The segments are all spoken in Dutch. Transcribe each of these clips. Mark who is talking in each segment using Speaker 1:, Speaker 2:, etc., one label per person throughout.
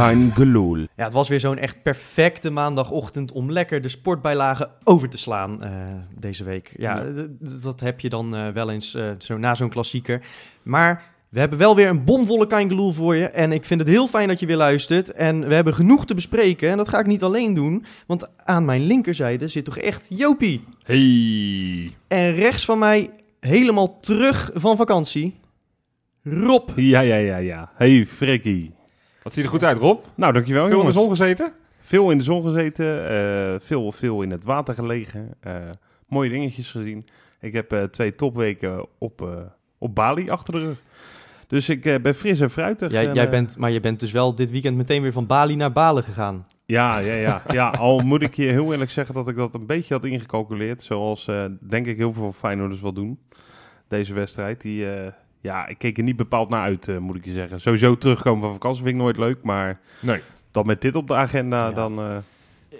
Speaker 1: Kein.
Speaker 2: Ja, het was weer zo'n echt perfecte maandagochtend om lekker de sportbijlagen over te slaan eh, deze week. Ja, dat heb je dan eh, wel eens eh, zo na zo'n klassieker. Maar we hebben wel weer een bomvolle Kaingeloel voor je. En ik vind het heel fijn dat je weer luistert. En we hebben genoeg te bespreken. En dat ga ik niet alleen doen. Want aan mijn linkerzijde zit toch echt Jopie.
Speaker 3: Hey.
Speaker 2: En rechts van mij, helemaal terug van vakantie, Rob.
Speaker 1: Ja, ja, ja, ja. Hey, Frikkie.
Speaker 3: Wat ziet er goed uit, Rob?
Speaker 1: Nou, dankjewel
Speaker 3: Veel in de zon gezeten?
Speaker 1: Veel in de zon gezeten, eh, veel, veel in het water gelegen, eh, mooie dingetjes gezien. Ik heb eh, twee topweken op, eh, op Bali achter de rug. Dus ik eh, ben fris en fruitig.
Speaker 2: Jij,
Speaker 1: en,
Speaker 2: jij bent, maar je bent dus wel dit weekend meteen weer van Bali naar Balen gegaan.
Speaker 1: Ja, ja, ja, ja. Al moet ik je heel eerlijk zeggen dat ik dat een beetje had ingecalculeerd. Zoals eh, denk ik heel veel Feyenoorders wel doen. Deze wedstrijd. Die, eh, ja, ik keek er niet bepaald naar uit, eh, moet ik je zeggen. Sowieso terugkomen van vakantie vind ik nooit leuk. Maar
Speaker 3: Nee.
Speaker 1: dan met dit op de agenda,
Speaker 2: Ja.
Speaker 1: dan eh,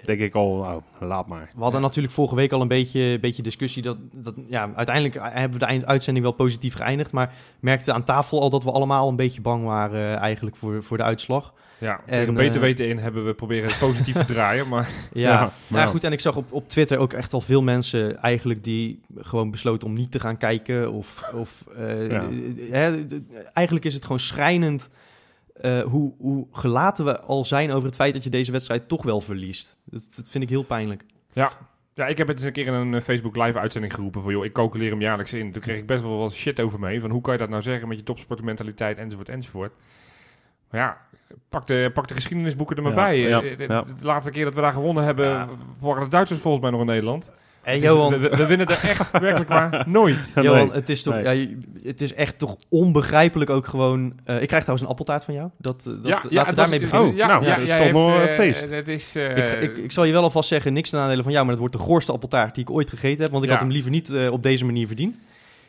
Speaker 1: denk ik al, nou, laat maar.
Speaker 2: We hadden natuurlijk vorige week al een beetje, beetje discussie. Dat, dat, ja, uiteindelijk hebben we de uitzending wel positief geëindigd. Maar merkte aan tafel al dat we allemaal een beetje bang waren eh, eigenlijk voor, voor de uitslag.
Speaker 3: Ja,
Speaker 2: En,
Speaker 3: tegen beter
Speaker 2: eh,
Speaker 3: weten in hebben we proberen het positief te draaien, maar
Speaker 2: Ja,
Speaker 1: Ja,
Speaker 2: maar
Speaker 1: maar-
Speaker 2: goed. En ik zag op, op Twitter ook echt al veel mensen eigenlijk die gewoon besloten om niet te gaan kijken. Of, of eh,
Speaker 1: Ja.
Speaker 2: eigenlijk is het gewoon schrijnend eh, hoe, hoe gelaten we al zijn over het feit dat je deze wedstrijd toch wel verliest. Dat, dat vind ik heel pijnlijk.
Speaker 3: ja. Ja, ik heb het eens een keer in een eh, Facebook live uitzending geroepen van joh, ik calculeer hem jaarlijks in. Toen kreeg ik best wel wat shit over me heen van hoe kan je dat nou zeggen met je topsportmentaliteit enzovoort enzovoort. Maar ja, pak de, pak de geschiedenisboeken er maar
Speaker 1: Ja,
Speaker 3: bij.
Speaker 1: ja,
Speaker 3: Eh, de, de laatste keer dat we daar gewonnen hebben,
Speaker 2: Ja.
Speaker 3: waren de Duitsers volgens mij nog in Nederland.
Speaker 2: En
Speaker 3: is-
Speaker 2: Johan,
Speaker 3: we, we winnen er echt werkelijk waar nooit.
Speaker 1: Nee.
Speaker 2: Johan, het is toch,
Speaker 1: nee.
Speaker 2: ja, het is echt toch onbegrijpelijk ook gewoon. eh, ik krijg trouwens een appeltaart van jou. Dat, eh, dat, laten we daarmee
Speaker 3: was-
Speaker 2: beginnen.
Speaker 1: Oh, nou, dat is
Speaker 3: jij
Speaker 1: toch
Speaker 3: hebt,
Speaker 1: nog een
Speaker 3: eh,
Speaker 1: feest.
Speaker 3: Het is, eh,
Speaker 2: ik, ik, ik zal je wel alvast zeggen, niks ten nadele van jou, maar het wordt de goorste appeltaart die ik ooit gegeten heb. Want ik
Speaker 3: Ja.
Speaker 2: had hem liever niet eh, op deze manier verdiend.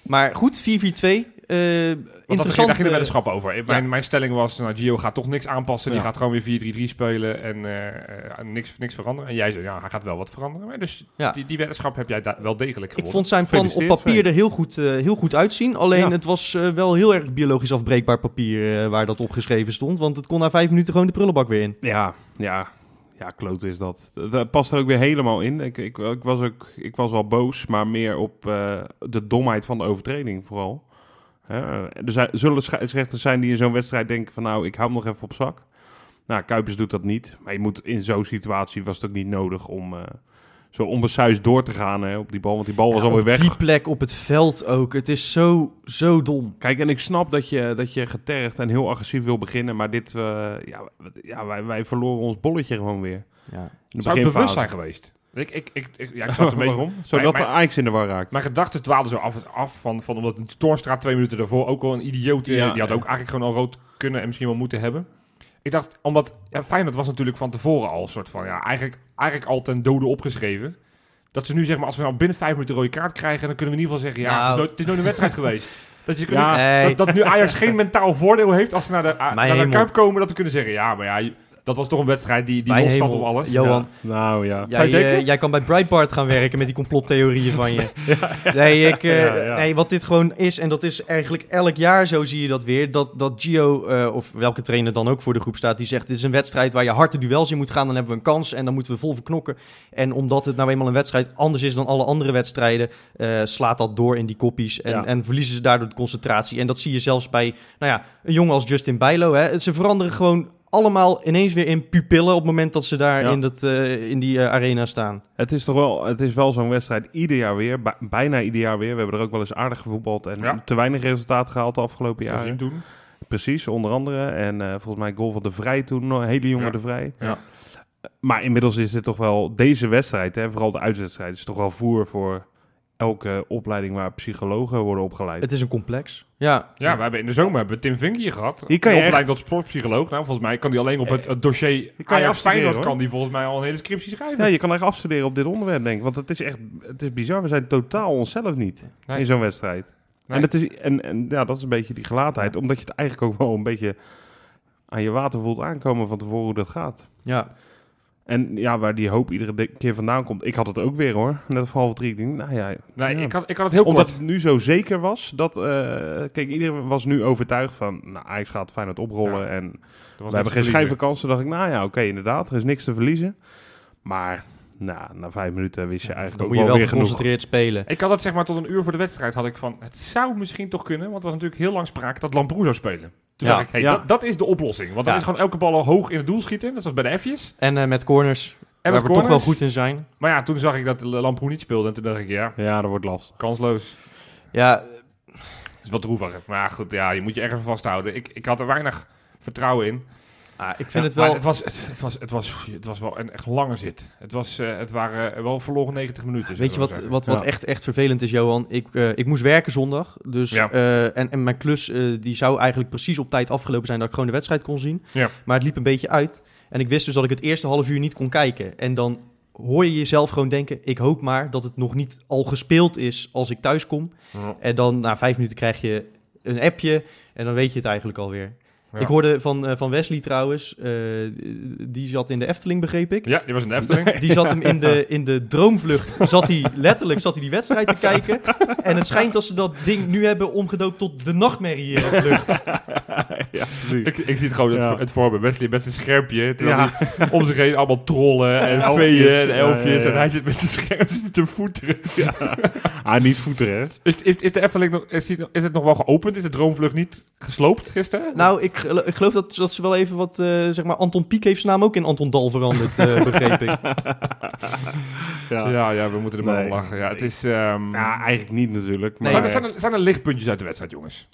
Speaker 2: Maar goed, 4-4-2. eh
Speaker 3: Want dat ging,
Speaker 2: interessant.
Speaker 3: daar ging de
Speaker 2: eh,
Speaker 3: weddenschap over. Mijn, mijn stelling was, nou, Gio gaat toch niks aanpassen. Die gaat gewoon weer 4-3-3 spelen en eh, eh, niks, niks veranderen. En jij zei, ja, hij gaat wel wat veranderen. Maar Dus
Speaker 2: Ja.
Speaker 3: die, die weddenschap heb jij wel degelijk
Speaker 2: ik
Speaker 3: gewonnen.
Speaker 2: vond zijn plan op papier er heel goed, eh, heel goed uitzien. Alleen
Speaker 1: Ja.
Speaker 2: het was eh, wel heel erg biologisch afbreekbaar papier eh, waar dat opgeschreven stond. Want het kon na vijf minuten gewoon de prullenbak weer in.
Speaker 1: Ja, ja, ja, kloot is dat. Dat past er ook weer helemaal in. Ik, ik, ik, was, ook, ik was wel boos, maar meer op eh, de domheid van de overtreding vooral. Eh, er zijn, zullen scheidsrechters zijn die in zo'n wedstrijd denken van nou, ik hou hem nog even op zak. Nou, Kuipers doet dat niet. Maar je moet in zo'n situatie was het ook niet nodig om eh, zo onbesuisd door te gaan hè, op die bal. Want die bal was
Speaker 2: Ja,
Speaker 1: alweer
Speaker 2: op
Speaker 1: weg.
Speaker 2: die plek op het veld ook. Het is zo, zo dom.
Speaker 1: Kijk, en ik snap dat je, dat je getergd en heel agressief wil beginnen. Maar dit, eh, ja, ja wij, wij verloren ons bolletje gewoon weer.
Speaker 2: Ja.
Speaker 3: Zou het bewust zijn geweest? Ik, ik, ik, ik, ja, ik zat een beetje...
Speaker 1: Waarom? Zodat
Speaker 3: Mijn-
Speaker 1: de Ajax in de war raakt.
Speaker 3: Mijn gedachten dwaalden zo af, af van, van omdat een Toornstra twee minuten daarvoor ook al een idioot. eh,
Speaker 1: Ja.
Speaker 3: die had ook eigenlijk gewoon al rood kunnen en misschien wel moeten hebben. Ik dacht, omdat ja, Feyenoord was natuurlijk van tevoren al een soort van, ja, eigenlijk, eigenlijk al ten dode opgeschreven. Dat ze nu zeg maar, als we nou binnen vijf minuten rode kaart krijgen, dan kunnen we in ieder geval zeggen, ja,
Speaker 2: Nou.
Speaker 3: het, is nooit, het is nooit een wedstrijd geweest. Dat, je kunt,
Speaker 1: Ja,
Speaker 2: Nee.
Speaker 3: dat, dat nu Ajax geen mentaal voordeel heeft als ze naar de, naar de. Kuip komen, dat we kunnen zeggen, ja, maar ja, dat was toch een wedstrijd die, die los op alles.
Speaker 2: Johan,
Speaker 1: Ja. Nou ja.
Speaker 2: Jij, eh, jij kan bij Breitbart gaan werken met die complottheorieën van je. Nee, ik, eh, nee, wat dit gewoon is, en dat is eigenlijk elk jaar zo zie je dat weer, dat, dat Gio, eh, of welke trainer dan ook voor de groep staat, die zegt, het is een wedstrijd waar je harde duels in moet gaan, dan hebben we een kans en dan moeten we vol verknokken. En omdat het nou eenmaal een wedstrijd anders is dan alle andere wedstrijden, slaat dat door in die koppies en, en verliezen ze daardoor de concentratie. En dat zie je zelfs bij, nou ja, een jongen als Justin Bijlo. Hè. Ze veranderen gewoon allemaal ineens weer in pupillen op het moment dat ze daar
Speaker 1: Ja.
Speaker 2: in, dat, eh, in die eh, arena staan.
Speaker 1: Het is toch wel, het is wel zo'n wedstrijd ieder jaar weer. bij- bijna ieder jaar weer. We hebben er ook wel eens aardig gevoetbald. En
Speaker 3: Ja.
Speaker 1: te weinig resultaat gehaald de afgelopen jaren.
Speaker 3: toen.
Speaker 1: Precies, onder andere. En eh, volgens mij goal van de Vrij toen. Een hele jonge
Speaker 3: Ja.
Speaker 1: de Vrij.
Speaker 3: Ja.
Speaker 1: Maar inmiddels is dit toch wel... Deze wedstrijd, hè, vooral de uitwedstrijd... is toch wel voer voor elke opleiding waar psychologen worden opgeleid.
Speaker 2: Het is een complex. Ja,
Speaker 3: Ja, we hebben in de zomer hebben we Tim Vink hier gehad.
Speaker 1: Hier kan je
Speaker 3: Die opleiding tot sportpsycholoog. Nou, volgens mij kan die alleen op het, het dossier
Speaker 1: kan je
Speaker 3: Feyenoord
Speaker 1: hoor.
Speaker 3: kan die volgens mij al een hele scriptie schrijven.
Speaker 1: Ja, je kan echt afstuderen op dit onderwerp, denk ik. Want het is echt het is bizar. We zijn totaal onszelf niet
Speaker 3: Nee.
Speaker 1: in zo'n wedstrijd.
Speaker 3: Nee.
Speaker 1: En, het is, en, en ja, dat is een beetje die gelaatheid. Omdat je het eigenlijk ook wel een beetje aan je water voelt aankomen van tevoren hoe dat gaat.
Speaker 2: ja.
Speaker 1: En ja, waar die hoop iedere de- keer vandaan komt. Ik had het ook weer hoor. Net voor half drie. Ik denk, nou ja.
Speaker 3: Nee,
Speaker 1: ja.
Speaker 3: ik, had, ik had het heel
Speaker 1: Omdat
Speaker 3: kort.
Speaker 1: het nu zo zeker was. Dat, eh, kijk, iedereen was nu overtuigd van... Nou, Ajax gaat Feyenoord oprollen.
Speaker 3: Ja,
Speaker 1: En we hebben geen schijnvakantie. Dacht ik, nou ja, oké, inderdaad. Er is niks te verliezen. Maar nou, na vijf minuten wist je eigenlijk
Speaker 2: moet
Speaker 1: ook
Speaker 2: je
Speaker 1: wel
Speaker 2: wel
Speaker 1: weer genoeg.
Speaker 2: geconcentreerd spelen.
Speaker 3: Ik had het zeg maar tot een uur voor de wedstrijd had ik van... Het zou misschien toch kunnen, want er was natuurlijk heel lang sprake dat Lamproe zou spelen. Toen
Speaker 2: Ja.
Speaker 3: ik, hey,
Speaker 1: Ja.
Speaker 3: dat, dat is de oplossing. Want dan is gewoon elke bal al hoog in het doel schieten. Net zoals bij de F'jes.
Speaker 2: En eh, met corners,
Speaker 3: En
Speaker 2: waar
Speaker 3: met
Speaker 2: we toch wel goed in zijn.
Speaker 3: Maar ja, toen zag ik dat Lamproe niet speelde. En toen dacht ik, ja,
Speaker 1: Ja, dat wordt lastig.
Speaker 3: kansloos.
Speaker 2: Ja,
Speaker 3: is wat droevig. Maar ja, goed, ja, je moet je erg even vasthouden. Ik, ik had er weinig vertrouwen in.
Speaker 2: Ah, ik vind
Speaker 3: Ja,
Speaker 2: het wel...
Speaker 3: Het was, het, het was, het, was, het was wel een echt lange zit. Het, was, eh, het waren wel verloren 90 minuten.
Speaker 2: Weet je wat,
Speaker 3: zeggen.
Speaker 2: wat, wat
Speaker 1: Ja.
Speaker 2: echt, echt vervelend is, Johan? Ik, eh, ik moest werken zondag. Dus,
Speaker 3: Ja.
Speaker 2: eh, en, en mijn klus eh, die zou eigenlijk precies op tijd afgelopen zijn dat ik gewoon de wedstrijd kon zien.
Speaker 3: Ja.
Speaker 2: Maar het liep een beetje uit. En ik wist dus dat ik het eerste half uur niet kon kijken. En dan hoor je jezelf gewoon denken... ik hoop maar dat het nog niet al gespeeld is als ik thuis kom.
Speaker 3: Ja.
Speaker 2: En dan na vijf minuten krijg je een appje en dan weet je het eigenlijk alweer.
Speaker 3: Ja.
Speaker 2: Ik hoorde van, eh, van Wesley trouwens, eh, die zat in de Efteling, begreep ik.
Speaker 3: Ja, die was in de Efteling.
Speaker 2: Die zat hem in de, in de droomvlucht, zat hij letterlijk zat hij die wedstrijd te kijken. En het schijnt dat ze dat ding nu hebben omgedoopt tot de nachtmerrievlucht.
Speaker 1: ja,
Speaker 3: ik, ik zie het gewoon het,
Speaker 1: Ja.
Speaker 3: voor- het voor me. Wesley met zijn schermpje. Terwijl
Speaker 1: Ja.
Speaker 3: hij om zich heen allemaal trollen en
Speaker 1: Elfjes.
Speaker 3: veeën en elfjes.
Speaker 1: ja, ja.
Speaker 3: En hij zit met zijn schermpje te voeteren.
Speaker 1: Ah, niet voeteren, hè?
Speaker 3: Is, is, is de Efteling nog, is, die, is het nog wel geopend? Is de droomvlucht niet gesloopt gisteren?
Speaker 2: Nou, ik, ik geloof dat, dat ze wel even wat, eh, zeg maar, Anton Pieck heeft zijn naam ook in Anton Dal veranderd, eh, begreep ik.
Speaker 1: Ja.
Speaker 3: ja, ja, we moeten er maar
Speaker 1: Nee.
Speaker 3: om lachen. Ja, het is... ehm,
Speaker 1: Ja, eigenlijk niet natuurlijk. Maar
Speaker 3: zijn, er, zijn, er, zijn er lichtpuntjes uit de wedstrijd, jongens?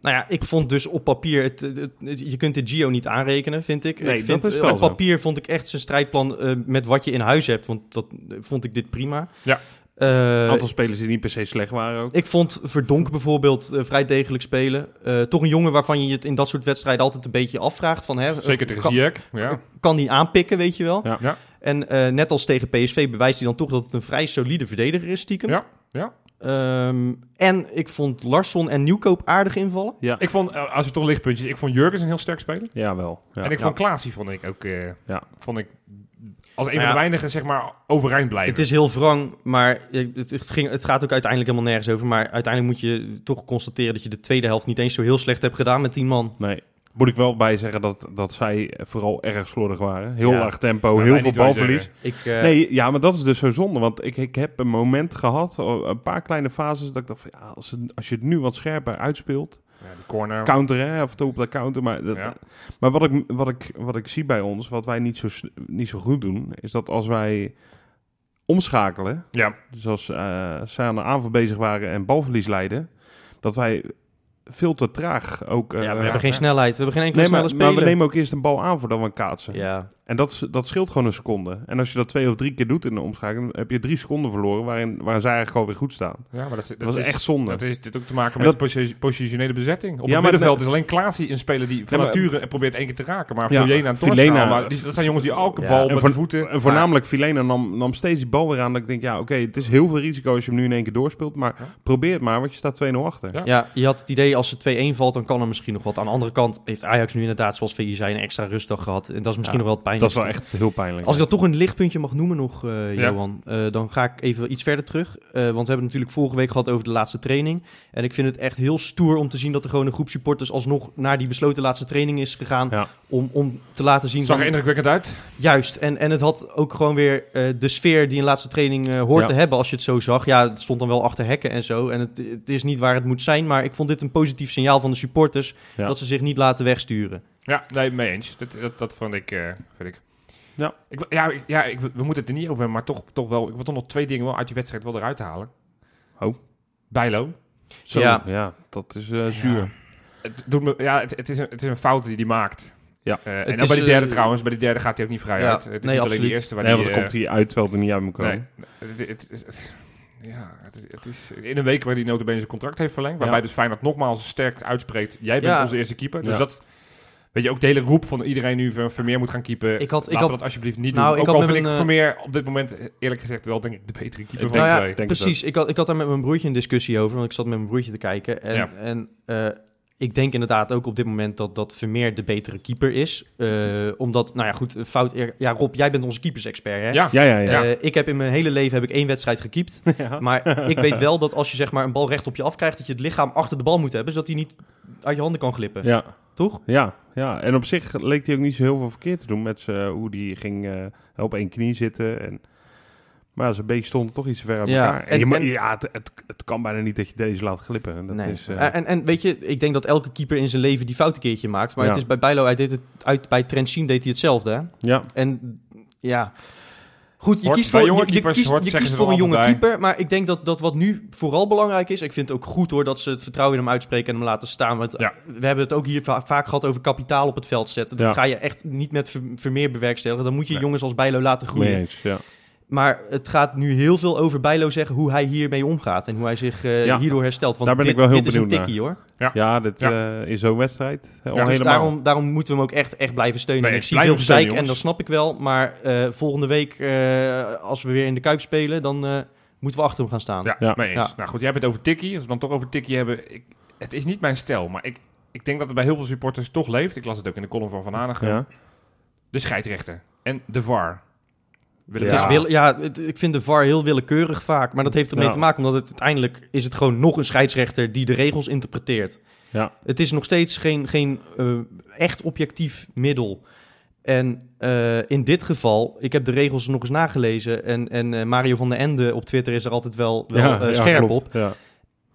Speaker 2: Nou ja, ik vond dus op papier, het, het- het- je kunt de Gio niet aanrekenen, vind ik.
Speaker 1: Nee,
Speaker 2: ik vind,
Speaker 1: dat is
Speaker 2: eh,
Speaker 1: wel
Speaker 2: op
Speaker 1: zo.
Speaker 2: papier vond ik echt zijn strijdplan eh, met wat je in huis hebt, want dat vond ik dit prima.
Speaker 3: Ja.
Speaker 2: Eh,
Speaker 1: een aantal spelers die niet per se slecht waren ook.
Speaker 2: Ik vond Verdonk bijvoorbeeld eh, vrij degelijk spelen. Eh, toch een jongen waarvan je het in dat soort wedstrijden altijd een beetje afvraagt. Van, hè,
Speaker 3: Zeker tegen
Speaker 2: kan,
Speaker 3: Ziyech. Ja.
Speaker 2: kan die aanpikken, weet je wel.
Speaker 1: Ja.
Speaker 3: Ja.
Speaker 2: En eh, net als tegen PSV bewijst hij dan toch dat het een vrij solide verdediger is stiekem.
Speaker 3: Ja, ja.
Speaker 2: Ehm, en ik vond Larsson en Nieuwkoop aardig invallen.
Speaker 1: Ja,
Speaker 3: Ik vond, eh, als we toch lichtpuntjes, ik vond Jurgens een heel sterk speler.
Speaker 1: Jawel. Ja.
Speaker 3: en ik
Speaker 2: Ja.
Speaker 3: vond Klaasie vond ik ook, eh,
Speaker 1: Ja.
Speaker 3: vond ik als een van de weinigen, zeg maar, overeind blijven.
Speaker 2: Het is heel wrang, maar het, het, ging, het gaat ook uiteindelijk helemaal nergens over. Maar uiteindelijk moet je toch constateren dat je de tweede helft niet eens zo heel slecht hebt gedaan met 10 man.
Speaker 1: Nee. Moet ik wel bij zeggen dat, dat zij vooral erg slordig waren. Heel
Speaker 2: Ja.
Speaker 1: laag tempo,
Speaker 3: Maar
Speaker 1: heel veel balverlies.
Speaker 2: Ik, eh,
Speaker 1: Nee, ja, maar dat is dus zo zonde. Want ik, ik heb een moment gehad, een paar kleine fases, dat ik dacht van ja, als, het- als je het nu wat scherper uitspeelt.
Speaker 3: Ja, die corner.
Speaker 1: Counter, hè, af en toe op de counter. Maar, dat-
Speaker 3: Ja.
Speaker 1: maar wat, ik, wat, ik, wat ik zie bij ons, wat wij niet zo, niet zo goed doen, is dat als wij omschakelen,
Speaker 3: Ja,
Speaker 1: dus als eh, zij aan de aanval bezig waren en balverlies leiden, dat wij veel te traag ook... eh,
Speaker 2: ja, we hebben geen
Speaker 3: ja.
Speaker 2: snelheid. We hebben geen enkele
Speaker 1: Nee, maar,
Speaker 2: snelle
Speaker 1: maar we nemen ook eerst een bal aan voordat we kaatsen.
Speaker 2: Ja,
Speaker 1: En dat, dat scheelt gewoon een seconde. En als je dat twee of drie keer doet in de omschakeling, dan heb je drie seconden verloren waarin, waarin zij eigenlijk alweer goed staan.
Speaker 3: ja, maar dat, is-
Speaker 1: Dat,
Speaker 3: dat
Speaker 1: was
Speaker 3: is
Speaker 1: echt zonde.
Speaker 3: Dat heeft dit ook te maken
Speaker 1: En
Speaker 3: met
Speaker 1: dat-
Speaker 3: de posi- positionele bezetting. Op
Speaker 1: Ja,
Speaker 3: het middenveld
Speaker 1: de-
Speaker 3: is alleen Klaasie een speler die van
Speaker 1: maar-
Speaker 3: nature probeert één keer te raken. Maar
Speaker 1: Ja,
Speaker 3: Vilena en Torschaal, maar die, dat zijn jongens die elke
Speaker 2: Ja,
Speaker 3: bal
Speaker 1: en
Speaker 3: met
Speaker 1: voor-
Speaker 3: de voeten...
Speaker 1: En voornamelijk Filena nam, nam steeds die bal weer aan. Dat ik denk, ja, oké, het is heel veel risico als je hem nu in één keer doorspeelt. Maar
Speaker 3: Ja.
Speaker 1: probeer het maar, want je staat 2-0 achter.
Speaker 3: Ja.
Speaker 2: ja, je had het idee als ze 2-1 valt, dan kan er misschien nog wat. Aan de andere kant heeft Ajax nu inderdaad, zoals VI zei, een extra rustdag gehad. En dat is misschien
Speaker 1: Ja,
Speaker 2: nog wel het
Speaker 1: Dat is wel echt heel pijnlijk.
Speaker 2: Als ik dat toch een lichtpuntje mag noemen nog,
Speaker 3: Ja.
Speaker 2: Johan, eh, dan ga ik even iets verder terug. Eh, want we hebben het natuurlijk vorige week gehad over de laatste training. En ik vind het echt heel stoer om te zien dat er gewoon een groep supporters alsnog naar die besloten laatste training is gegaan.
Speaker 1: Ja.
Speaker 2: Om, om te laten zien...
Speaker 3: Zag er indrukwekkend uit.
Speaker 2: Juist, en, en het had ook gewoon weer de sfeer die een laatste training hoort
Speaker 1: Ja.
Speaker 2: te hebben als je het zo zag. Ja, het stond dan wel achter hekken en zo. En het, het is niet waar het moet zijn, maar ik vond dit een positief signaal van de supporters dat ze zich niet laten wegsturen.
Speaker 3: Ja, nee, mee eens. Dat, dat, dat vond ik... eh, vind ik.
Speaker 1: Ja.
Speaker 3: Ik, ja, ik- ja ik, we moeten het er niet over hebben, maar toch, toch wel... Ik wil toch nog twee dingen wel uit die wedstrijd wel eruit halen.
Speaker 1: Oh.
Speaker 3: Bijlo.
Speaker 1: Zo, ja.
Speaker 2: Ja.
Speaker 1: dat is eh, zuur.
Speaker 3: Het, doet me, ja, het, het, is een, het is een fout die hij maakt.
Speaker 1: Ja.
Speaker 3: Eh, en dan bij die derde trouwens. Bij die derde gaat hij ook niet vrij
Speaker 2: Ja,
Speaker 3: uit. Het is
Speaker 2: nee,
Speaker 3: niet alleen
Speaker 2: absoluut.
Speaker 3: die eerste waar
Speaker 1: Nee,
Speaker 3: die,
Speaker 1: want dan komt hij uit terwijl hij niet uit moet komen.
Speaker 3: Nee, het, het, het- het- ja, het, het is in een week waar hij notabene zijn contract heeft verlengd. Waarbij
Speaker 1: Ja.
Speaker 3: dus Feyenoord nogmaals sterk uitspreekt. Jij bent
Speaker 2: Ja.
Speaker 3: onze eerste keeper. Dus
Speaker 1: Ja.
Speaker 3: dat, weet je, ook de hele roep van iedereen nu Ver- Vermeer moet gaan keepen.
Speaker 2: Ik had- ik
Speaker 3: Laten
Speaker 2: had-
Speaker 3: we dat alsjeblieft niet
Speaker 2: Nou,
Speaker 3: doen.
Speaker 2: ik
Speaker 3: Ook
Speaker 2: had
Speaker 3: al
Speaker 2: met
Speaker 3: vind ik
Speaker 2: eh,
Speaker 3: Vermeer op dit moment eerlijk gezegd wel denk ik de betere keeper
Speaker 1: Ik
Speaker 3: van
Speaker 2: Nou
Speaker 3: de
Speaker 2: ja,
Speaker 3: twee.
Speaker 2: Precies, ik had, ik had daar met mijn broertje een discussie over, want ik zat met mijn broertje te kijken. En,
Speaker 3: Ja.
Speaker 2: en eh, ik denk inderdaad ook op dit moment dat, dat Vermeer de betere keeper is. Eh, omdat, nou ja, goed, een fout... Ja, Rob, jij bent onze keepers-expert, hè?
Speaker 3: Ja,
Speaker 1: Ja, ja, ja.
Speaker 2: Eh, ik heb in mijn hele leven heb ik één wedstrijd gekiept.
Speaker 1: Ja.
Speaker 2: Maar ik weet wel dat als je zeg maar een bal recht op je afkrijgt... dat je het lichaam achter de bal moet hebben... zodat hij niet uit je handen kan glippen.
Speaker 1: ja.
Speaker 2: Toch?
Speaker 1: Ja, ja, en op zich leek hij ook niet zo heel veel verkeerd te doen met z'n- hoe die ging eh, op één knie zitten. En, maar zijn been stond toch iets ver uit
Speaker 2: Ja,
Speaker 1: elkaar. En,
Speaker 2: en-
Speaker 1: je, mo-
Speaker 2: en-
Speaker 1: ja, het, het, het kan bijna niet dat je deze laat glippen. En dat
Speaker 2: nee.
Speaker 1: is, eh,
Speaker 2: Eh, en, en weet je, ik denk dat elke keeper in zijn leven die fout een keertje maakt. Maar
Speaker 1: Ja.
Speaker 2: het is bij Bijlo, hij deed het uit, bij Trentin deed hij hetzelfde. Hè?
Speaker 1: ja,
Speaker 2: En ja, goed, je kiest voor,
Speaker 3: jonge
Speaker 2: je, je
Speaker 3: keepers,
Speaker 2: kiest,
Speaker 3: hoort,
Speaker 2: je
Speaker 3: zeggen
Speaker 2: kiest
Speaker 3: ze
Speaker 2: voor een jonge keeper. Maar ik denk dat, dat wat nu vooral belangrijk is... Ik vind het ook goed hoor dat ze het vertrouwen in hem uitspreken en hem laten staan. Want
Speaker 3: Ja.
Speaker 2: we hebben het ook hier va- vaak gehad over kapitaal op het veld zetten. Dat
Speaker 1: Ja.
Speaker 2: ga je echt niet met Ver- Vermeer bewerkstelligen. Dan moet je
Speaker 3: Nee.
Speaker 2: jongens als Bijlo laten groeien.
Speaker 1: eens. Ja.
Speaker 2: Maar het gaat nu heel veel over Bijlo zeggen hoe hij hiermee omgaat. En hoe hij zich eh,
Speaker 1: Ja.
Speaker 2: hierdoor herstelt. Want
Speaker 1: Daar ben
Speaker 2: dit,
Speaker 1: ik wel heel
Speaker 2: dit is een
Speaker 1: benieuwd
Speaker 2: tikkie hoor.
Speaker 1: Ja, dit
Speaker 3: Ja.
Speaker 1: eh, in zo'n wedstrijd. al
Speaker 2: Dus
Speaker 1: helemaal.
Speaker 2: daarom, daarom moeten we hem ook echt, echt blijven steunen.
Speaker 3: Nee,
Speaker 2: ik zie veel
Speaker 3: steunen,
Speaker 2: gezeik en dat snap ik wel. Maar eh, volgende week, eh, als we weer in de Kuip spelen, dan eh, moeten we achter hem gaan staan.
Speaker 3: Ja,
Speaker 1: Ja.
Speaker 3: mee eens.
Speaker 2: Ja.
Speaker 3: Nou goed, jij hebt het over tikkie. Als we dan toch over tikkie hebben. Ik, het is niet mijn stijl, maar ik, ik denk dat het bij heel veel supporters toch leeft. Ik las het ook in de column van Van Hanegem.
Speaker 1: Ja.
Speaker 3: De scheidsrechter en de VAR. Wil
Speaker 2: Het
Speaker 3: ik
Speaker 2: is
Speaker 1: Ja.
Speaker 2: wil, ja, het- ik vind de VAR heel willekeurig vaak. Maar dat heeft ermee
Speaker 1: Ja.
Speaker 2: te maken omdat het uiteindelijk is het gewoon nog een scheidsrechter die de regels interpreteert.
Speaker 1: Ja.
Speaker 2: Het is nog steeds geen, geen eh, echt objectief middel. En eh, in dit geval, ik heb de regels nog eens nagelezen. En, en eh, Mario van der Ende op Twitter is er altijd wel, wel
Speaker 1: Ja, ja,
Speaker 2: scherp op.
Speaker 1: Ja.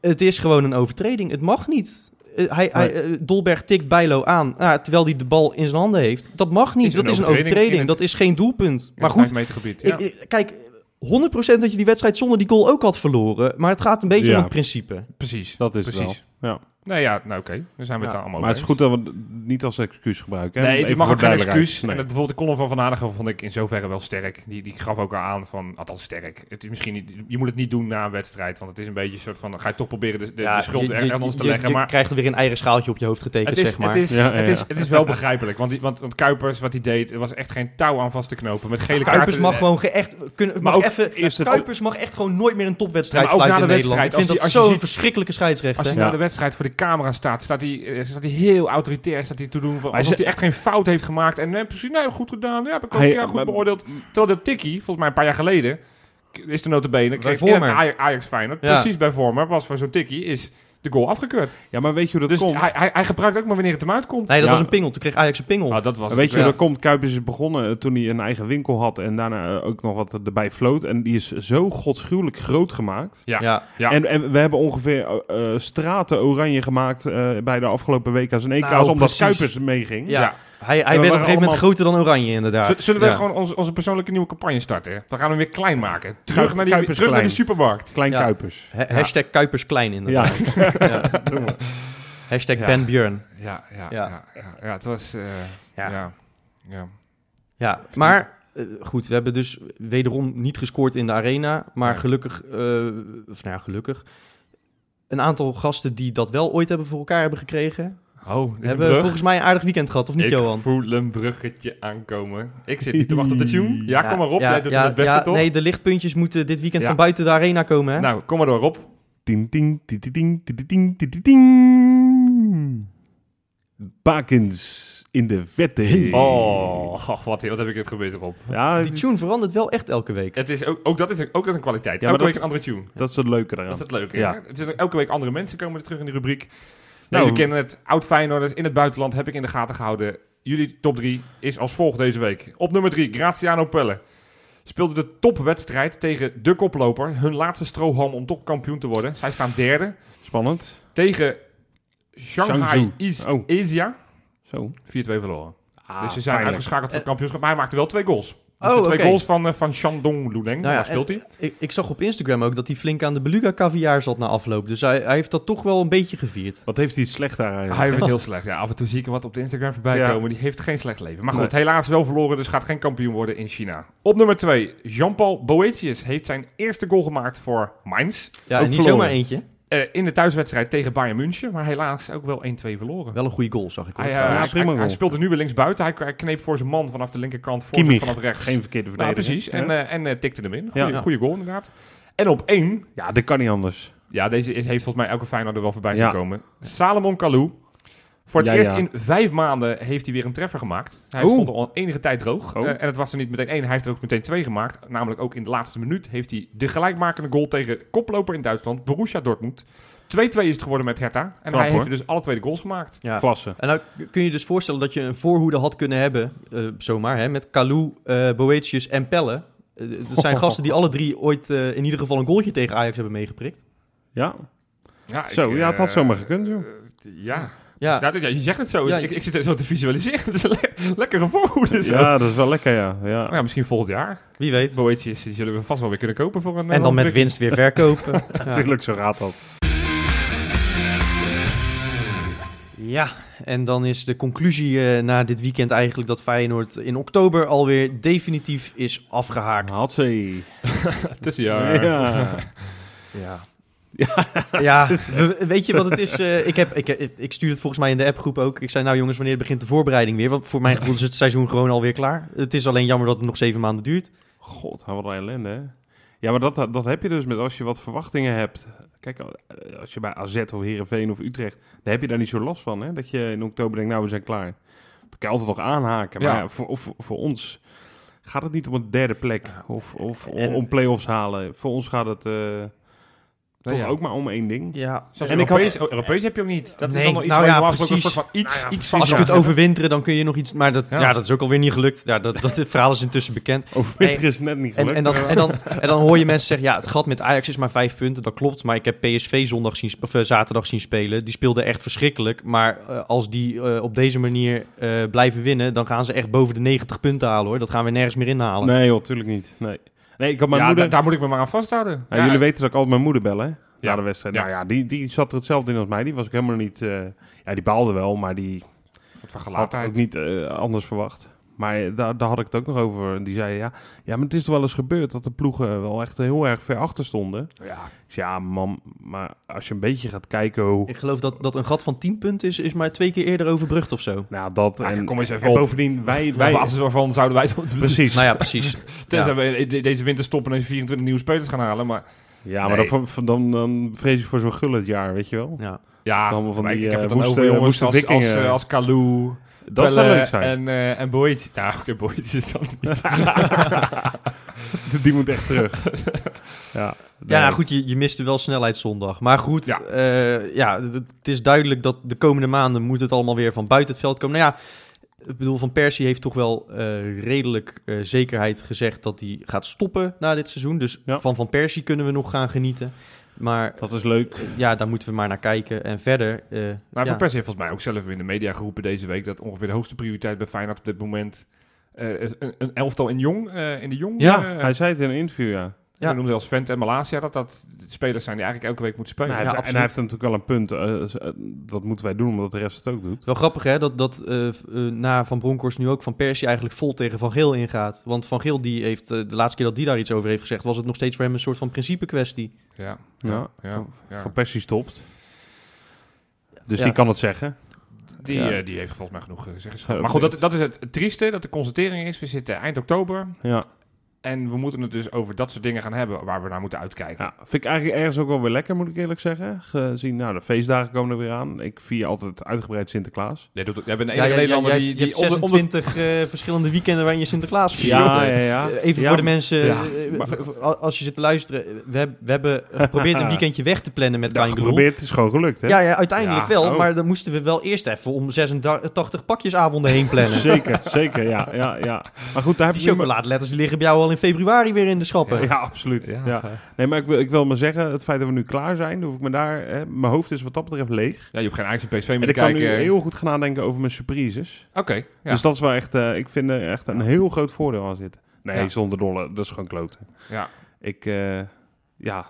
Speaker 2: Het is gewoon een overtreding. Het mag niet. Eh, hij, hij, eh, Dolberg tikt Bijlo aan ah, terwijl hij de bal in zijn handen heeft. Dat mag niet.
Speaker 3: Is een
Speaker 2: dat is een
Speaker 3: overtreding het-
Speaker 2: Dat is geen doelpunt. Maar goed,
Speaker 3: gebied. Ja.
Speaker 2: ik, kijk, 100% dat je die wedstrijd zonder die goal ook had verloren. Maar het gaat een beetje
Speaker 1: Ja.
Speaker 2: om het principe.
Speaker 3: Precies.
Speaker 1: Dat is
Speaker 3: Precies.
Speaker 1: wel. Ja.
Speaker 3: Nee, ja, nou oké. Dan zijn we het
Speaker 2: Ja.
Speaker 3: daar allemaal
Speaker 1: Maar het is goed dat we het niet als excuus gebruiken. hè?
Speaker 3: Nee, het
Speaker 1: Even
Speaker 3: mag ook geen excuus.
Speaker 1: Nee.
Speaker 3: En het, bijvoorbeeld de column van Van Hanegem vond ik in zoverre wel sterk. Die, die gaf ook al aan van, althans sterk. Het is misschien niet, je moet het niet doen na een wedstrijd. Want het is een beetje een soort van, dan ga je toch proberen de, de, de schuld
Speaker 2: je,
Speaker 3: er
Speaker 2: je-
Speaker 3: aan ons te
Speaker 2: je-
Speaker 3: leggen.
Speaker 2: je
Speaker 3: maar
Speaker 2: krijgt er weer een eigen schaaltje op je hoofd getekend,
Speaker 3: het is,
Speaker 2: zeg maar.
Speaker 3: het, is,
Speaker 1: Ja, ja,
Speaker 3: het, is,
Speaker 1: ja.
Speaker 3: het is wel begrijpelijk. Want, die, want, want Kuipers, wat hij deed, er was echt geen touw aan vast te knopen. Met gele
Speaker 2: Kuipers
Speaker 3: kaarten.
Speaker 2: mag gewoon ge- echt, kunnen,
Speaker 3: Maar
Speaker 2: mag
Speaker 3: ook
Speaker 2: even,
Speaker 1: eerst het-
Speaker 2: Kuipers mag echt gewoon nooit meer een topwedstrijd
Speaker 3: Ja, maar ook
Speaker 2: fluiten
Speaker 3: na
Speaker 2: in
Speaker 3: de
Speaker 2: Nederland. Ik
Speaker 3: wedstrijd,
Speaker 2: vind
Speaker 3: als
Speaker 2: dat
Speaker 3: die- als je
Speaker 2: zo'n verschrikkelijke
Speaker 3: Als je
Speaker 2: scheidsrechter.
Speaker 3: naar de wedstrijd voor de camera staat, staat hij, eh, staat hij heel autoritair staat hij te doen. Van, alsof hij echt geen fout heeft gemaakt. En nee, precies, nee, goed gedaan. Ja, heb ik ook ja, goed beoordeeld. Terwijl de tikkie, volgens mij een paar jaar geleden, is de notabene,
Speaker 2: Bij
Speaker 3: kreeg in
Speaker 2: Vormer.
Speaker 3: een Aj- Ajax Feyenoord,
Speaker 2: Ja.
Speaker 3: precies bij Vormer, was voor zo'n tikkie, is de goal afgekeurd.
Speaker 1: Ja, maar weet je hoe dat
Speaker 3: Dus
Speaker 1: komt?
Speaker 3: hij, hij, hij gebruikt ook maar wanneer het hem uitkomt.
Speaker 2: Nee, dat
Speaker 1: Ja.
Speaker 2: was een pingel. Toen kreeg Ajax een pingel.
Speaker 3: Ah, dat was
Speaker 1: weet je
Speaker 3: ja.
Speaker 1: hoe dat komt? Kuipers is begonnen eh, toen hij een eigen winkel had en daarna eh, ook nog wat erbij floot. En die is zo godschuwelijk groot gemaakt.
Speaker 3: Ja.
Speaker 2: ja.
Speaker 3: Ja.
Speaker 1: En, en we hebben ongeveer eh, straten oranje gemaakt eh, bij de afgelopen WK's en EK's,
Speaker 2: Nou,
Speaker 1: omdat
Speaker 2: precies.
Speaker 1: Kuipers meeging.
Speaker 2: Ja. Hij, hij
Speaker 1: we
Speaker 2: werd op een gegeven moment
Speaker 1: allemaal-
Speaker 2: groter dan Oranje, inderdaad.
Speaker 3: Z- Zullen we
Speaker 2: Ja.
Speaker 3: gewoon onze, onze persoonlijke nieuwe campagne starten? We gaan hem weer klein maken. Terug, naar, die,
Speaker 1: Kuipers
Speaker 3: terug naar de supermarkt.
Speaker 1: Klein
Speaker 2: Ja.
Speaker 1: Kuipers.
Speaker 2: Ha- Hashtag Kuipers klein, inderdaad. Ja. Hashtag
Speaker 3: Ja.
Speaker 2: Ben Björn.
Speaker 3: Ja, ja,
Speaker 2: Ja.
Speaker 3: ja. ja, ja, het was... eh,
Speaker 2: Ja.
Speaker 3: ja. Ja.
Speaker 2: Ja, maar eh, goed, we hebben dus wederom niet gescoord in de arena. Maar gelukkig, eh, of nou ja, gelukkig, een aantal gasten die dat wel ooit hebben voor elkaar hebben gekregen,
Speaker 3: Oh, we
Speaker 2: hebben volgens mij een aardig weekend gehad, of niet, Johan?
Speaker 3: Ik voel een bruggetje aankomen. Ik zit niet te wachten op de tune. Ja, kom maar op. Ja, Jij doet het beste, toch?
Speaker 2: Nee, de lichtpuntjes moeten dit weekend van buiten de arena komen, hè?
Speaker 3: Nou, kom maar door, Rob.
Speaker 1: Ding, Bakens in de vette.
Speaker 3: Oh, oh, oh, wat, wat heb ik het gebeurd erop?
Speaker 1: Ja,
Speaker 2: die tune verandert wel echt elke week.
Speaker 3: Het is ook, ook, dat, is een, ook dat is een kwaliteit.
Speaker 1: Ja,
Speaker 3: elke week
Speaker 1: dat,
Speaker 3: een andere tune.
Speaker 1: Dat is het leuke eraan.
Speaker 3: Dat is het leuke.
Speaker 1: Ja.
Speaker 3: Het is elke week andere mensen komen terug in de rubriek. Nee,
Speaker 1: Nou,
Speaker 3: we kennen het. Oud Feyenoorders in het buitenland heb ik in de gaten gehouden. Jullie top 3 is als volgt deze week. Op nummer 3, Graziano Pelle. Speelde de topwedstrijd tegen de koploper. Hun laatste strohalm om toch kampioen te worden. Zij staan derde.
Speaker 1: Spannend.
Speaker 3: Tegen Shanghai
Speaker 1: Shangzhou.
Speaker 3: East
Speaker 1: Oh.
Speaker 3: Asia.
Speaker 1: Zo.
Speaker 3: 4-2 verloren.
Speaker 1: Ah,
Speaker 3: dus ze zijn
Speaker 1: pijnlijk.
Speaker 3: uitgeschakeld voor het
Speaker 2: Eh.
Speaker 3: kampioenschap. Maar hij maakte wel twee goals. Dus
Speaker 2: Oh,
Speaker 3: de twee goals van, eh, van Shandong Luneng.
Speaker 2: Nou ja,
Speaker 3: Daar speelt hij.
Speaker 2: Ik, ik zag op Instagram ook dat hij flink aan de Beluga caviar zat na afloop. Dus hij, hij heeft dat toch wel een beetje gevierd.
Speaker 1: Wat heeft hij slecht daar eigenlijk?
Speaker 3: Hij heeft het heel slecht. Ja, af en toe zie ik hem wat op de Instagram voorbij
Speaker 1: Ja.
Speaker 3: komen. Die heeft geen slecht leven. Maar
Speaker 1: Nee.
Speaker 3: goed, helaas wel verloren. Dus gaat geen kampioen worden in China. Op nummer 2. Jean-Paul Boetius heeft zijn eerste goal gemaakt voor Mainz.
Speaker 2: Ja,
Speaker 1: Ook
Speaker 2: en niet
Speaker 1: verloren.
Speaker 2: zomaar eentje.
Speaker 3: Eh, in de thuiswedstrijd tegen Bayern München. Maar helaas ook wel 1-2 verloren.
Speaker 2: Wel een goede goal, zag ik. Hoor,
Speaker 3: Hij, eh, hij,
Speaker 1: prima
Speaker 3: hij- hij
Speaker 1: goal.
Speaker 3: speelde nu weer linksbuiten. Hij, hij kneep voor zijn man vanaf de linkerkant. Voor
Speaker 1: Kimmich.
Speaker 3: vanaf rechts.
Speaker 1: Geen verkeerde
Speaker 3: Nou,
Speaker 1: verdediger.
Speaker 3: precies. En, eh, en eh, tikte hem in. Goeie,
Speaker 1: Ja.
Speaker 3: goeie goal inderdaad. En op één.
Speaker 1: ja, dat kan niet anders.
Speaker 3: Ja, deze is, heeft volgens mij elke Feyenoord er wel voorbij zien
Speaker 1: Ja.
Speaker 3: komen. Salomon Kalou. Voor het
Speaker 1: Ja,
Speaker 3: eerst
Speaker 1: ja.
Speaker 3: in vijf maanden heeft hij weer een treffer gemaakt. Hij
Speaker 1: Oeh.
Speaker 3: stond al enige tijd droog.
Speaker 1: Oh.
Speaker 3: Eh, en het was er niet meteen één, hij heeft er ook meteen twee gemaakt. Namelijk ook in de laatste minuut heeft hij de gelijkmakende goal tegen koploper in Duitsland, Borussia Dortmund. 2-2 is het geworden met Hertha. En
Speaker 1: Knap,
Speaker 3: hij
Speaker 1: hoor.
Speaker 3: heeft dus alle twee de goals gemaakt.
Speaker 2: Ja.
Speaker 1: Klasse.
Speaker 2: En nou kun je dus voorstellen dat je een voorhoede had kunnen hebben, eh, zomaar, hè, met Kalou, eh Boetius en Pelle. Dat zijn gasten die alle drie ooit eh, in ieder geval een goaltje tegen Ajax hebben meegeprikt.
Speaker 1: Ja,
Speaker 3: Ja,
Speaker 1: Zo,
Speaker 3: ik,
Speaker 1: ja, het had zomaar gekund, joh.
Speaker 3: ja.
Speaker 2: Ja,
Speaker 3: Ja, je zegt het zo.
Speaker 2: Ja,
Speaker 3: ik, ik zit er zo te visualiseren. Het is een le- lekkere voorhoede. Zo.
Speaker 1: Ja, dat is wel lekker, ja. ja.
Speaker 3: Maar ja, misschien volgend jaar.
Speaker 2: wie weet.
Speaker 3: Boetjes, die zullen we vast wel weer kunnen kopen voor een... eh,
Speaker 2: En dan met
Speaker 3: druk-
Speaker 2: winst weer verkopen. ja.
Speaker 1: Natuurlijk, zo gaat dat.
Speaker 2: ja, en dan is de conclusie eh, na dit weekend eigenlijk dat Feyenoord in oktober alweer definitief is afgehaakt.
Speaker 1: Hatsé.
Speaker 3: Tussenjaar.
Speaker 1: Ja.
Speaker 2: Ja. Ja, we- weet je wat het is? Eh, ik, heb, ik, ik stuur het volgens mij in de appgroep ook. Ik zei, nou jongens, wanneer begint de voorbereiding weer? Want voor mijn gevoel is het seizoen gewoon alweer klaar. Het is alleen jammer dat het nog zeven maanden duurt.
Speaker 1: God, wat een ellende, hè? Ja, maar dat, dat heb je dus met als je wat verwachtingen hebt. Kijk, eh, als je bij AZ of Heerenveen of Utrecht... dan heb je daar niet zo last van, hè? Dat je in oktober denkt, nou, we zijn klaar. Dan kan je altijd nog aanhaken. Maar
Speaker 3: Ja.
Speaker 1: ja, voor, voor, voor ons gaat het niet om een derde plek. Of, of
Speaker 2: En-
Speaker 1: om play-offs halen. Voor ons gaat het eh, toch
Speaker 3: ja.
Speaker 1: ook maar om één ding.
Speaker 2: Ja,
Speaker 1: En ik
Speaker 3: Europees, Europees heb je ook niet. Dat
Speaker 2: Nee,
Speaker 3: is dan nog iets
Speaker 2: nou ja,
Speaker 3: een soort van iets,
Speaker 1: Nou ja,
Speaker 3: iets
Speaker 1: precies,
Speaker 2: als je
Speaker 3: van
Speaker 2: kunt overwinteren, dan kun je nog iets... Maar dat, ja.
Speaker 3: Ja.
Speaker 2: dat is ook alweer niet gelukt. Ja, dat, dat, het verhaal is intussen bekend.
Speaker 1: Over winter is het net niet gelukt.
Speaker 2: en, dan, en, dan, en dan hoor je mensen zeggen, ja, het gat met Ajax is maar vijf punten. Dat klopt, maar ik heb PSV zondag zien, of, eh, zaterdag zien spelen. Die speelden echt verschrikkelijk. Maar eh, als die eh, op deze manier eh, blijven winnen, dan gaan ze echt boven de 90 punten halen, hoor. Dat gaan we nergens meer inhalen.
Speaker 1: Nee, joh, tuurlijk niet. Nee, nee ik had mijn
Speaker 3: ja,
Speaker 1: moeder...
Speaker 3: da- daar moet ik me maar aan vasthouden.
Speaker 1: Nou,
Speaker 3: Ja,
Speaker 1: jullie weten dat ik altijd mijn moeder bel, hè? Na
Speaker 3: Ja.
Speaker 1: de wedstrijd.
Speaker 3: Ja.
Speaker 1: Nou ja, die, die zat er hetzelfde in als mij. Die was ik helemaal niet... eh, ja, die baalde wel, maar die
Speaker 3: Wat
Speaker 1: had ook niet eh, anders verwacht. Maar daar, daar had ik het ook nog over. En Die zei, ja, ja, maar het is toch wel eens gebeurd dat de ploegen wel echt heel erg ver achter stonden.
Speaker 3: Ja.
Speaker 1: Zei, ja, man, maar als je een beetje gaat kijken hoe...
Speaker 2: Ik geloof dat, dat een gat van 10 punten is, is maar twee keer eerder overbrugd of zo.
Speaker 1: Nou, dat...
Speaker 3: Ah,
Speaker 1: en,
Speaker 3: kom eens even
Speaker 1: en
Speaker 3: op.
Speaker 1: bovendien, wij...
Speaker 3: Op
Speaker 1: wij
Speaker 3: basis waarvan zouden wij
Speaker 1: precies.
Speaker 2: Nou ja, precies.
Speaker 3: Tenzij
Speaker 2: Ja.
Speaker 3: we de- deze winter stoppen en 24 nieuwe spelers gaan halen. Maar
Speaker 1: Ja, maar
Speaker 3: Nee.
Speaker 1: dan, dan, dan vrees ik voor zo'n gullet jaar, weet je wel.
Speaker 2: Ja.
Speaker 3: ja,
Speaker 1: van die,
Speaker 3: ik heb
Speaker 1: eh,
Speaker 3: het dan
Speaker 1: woeste-
Speaker 3: over jongens als, als, eh, als Kalou,
Speaker 1: Dat zou leuk zijn.
Speaker 3: En, eh en Boyd. Nou, oké, Boyd is dan niet.
Speaker 1: Die moet echt terug. ja,
Speaker 2: Ja, nou goed, je, je miste wel snelheidszondag. Maar goed,
Speaker 3: Ja.
Speaker 2: ja, ja het, het is duidelijk dat de komende maanden moet het allemaal weer van buiten het veld komen. Nou ja, ik bedoel, Van Persie heeft toch wel eh, redelijk eh, zekerheid gezegd dat hij gaat stoppen na dit seizoen. Dus
Speaker 1: Ja.
Speaker 2: van Van Persie kunnen we nog gaan genieten. Maar
Speaker 1: Dat is leuk.
Speaker 2: ja, daar moeten we maar naar kijken. En verder... eh,
Speaker 3: Nou,
Speaker 2: ja.
Speaker 3: Van Persie heeft volgens mij ook zelf in de media geroepen deze week... dat ongeveer de hoogste prioriteit bij Feyenoord op dit moment... eh, is een, een elftal in Jong, eh, in de Jong.
Speaker 1: Ja, hij zei het in een interview, ja.
Speaker 2: Ja.
Speaker 3: Noemde als Vent en Malaysia dat dat spelers zijn die eigenlijk elke week moeten spelen.
Speaker 1: Nou,
Speaker 2: ja,
Speaker 1: en hij heeft natuurlijk wel een punt. eh, eh, dat moeten wij doen, omdat de rest het ook doet.
Speaker 2: Wel grappig hè, dat, dat eh, na Van Bronckhorst nu ook Van Persie eigenlijk vol tegen Van Geel ingaat. Want Van Geel die heeft, de laatste keer dat die daar iets over heeft gezegd, was het nog steeds voor hem een soort van principe kwestie.
Speaker 3: ja,
Speaker 1: Ja,
Speaker 3: ja, ja,
Speaker 1: Van, Persie stopt. Dus
Speaker 2: Ja.
Speaker 1: die kan het zeggen.
Speaker 3: Die,
Speaker 2: Ja.
Speaker 3: die heeft volgens mij genoeg uh, zeggenschap.
Speaker 1: Ja,
Speaker 3: Maar goed, dat,
Speaker 1: dat-
Speaker 3: dat is het trieste, dat de constatering is. We zitten eind oktober
Speaker 1: Ja.
Speaker 3: En we moeten het dus over dat soort dingen gaan hebben waar we naar moeten uitkijken.
Speaker 1: ja. Vind ik eigenlijk ergens ook wel weer lekker, moet ik eerlijk zeggen. Gezien, nou, de feestdagen komen er weer aan. Ik vier altijd uitgebreid Sinterklaas.
Speaker 3: Jij, doet, jij bent de enige Nederlander die,
Speaker 2: je
Speaker 3: die
Speaker 2: hebt
Speaker 3: onder, onder,
Speaker 2: 26 eh, verschillende weekenden waarin je Sinterklaas viert.
Speaker 1: Ja,
Speaker 2: Eh,
Speaker 1: ja, ja.
Speaker 2: Even
Speaker 1: Ja,
Speaker 2: voor de mensen,
Speaker 1: ja,
Speaker 2: eh,
Speaker 1: maar-
Speaker 2: als je zit te luisteren, we, heb- we hebben geprobeerd een weekendje weg te plannen met Groel.
Speaker 1: geprobeerd, het is gewoon gelukt, hè?
Speaker 2: Ja, ja, uiteindelijk
Speaker 3: Ja,
Speaker 2: wel,
Speaker 1: oh.
Speaker 2: maar dan moesten we wel eerst even om 86 pakjesavonden heen plannen.
Speaker 1: Zeker, zeker, ja, ja, ja. Maar goed, daar heb
Speaker 2: Die
Speaker 1: nu maar-
Speaker 2: chocoladeletters die liggen bij jou al in februari weer in de schappen.
Speaker 1: Ja, absoluut.
Speaker 3: Ja.
Speaker 1: Ja. Nee, maar ik wil, ik wil maar zeggen, het feit dat we nu klaar zijn, hoef ik me daar... Hè, mijn hoofd is wat dat betreft leeg.
Speaker 3: ja, je hoeft geen Ajax en PSV
Speaker 1: En
Speaker 3: meer
Speaker 1: ik
Speaker 3: te
Speaker 1: kan nu
Speaker 3: kijken.
Speaker 1: heel goed gaan nadenken over mijn surprises.
Speaker 3: Oké, ja.
Speaker 1: Dus dat is wel echt, eh, ik vind er echt een heel groot voordeel aan zitten. Nee,
Speaker 3: Ja.
Speaker 1: zonder dolle, dat is gewoon kloten.
Speaker 3: ja.
Speaker 1: Ik, eh, ja,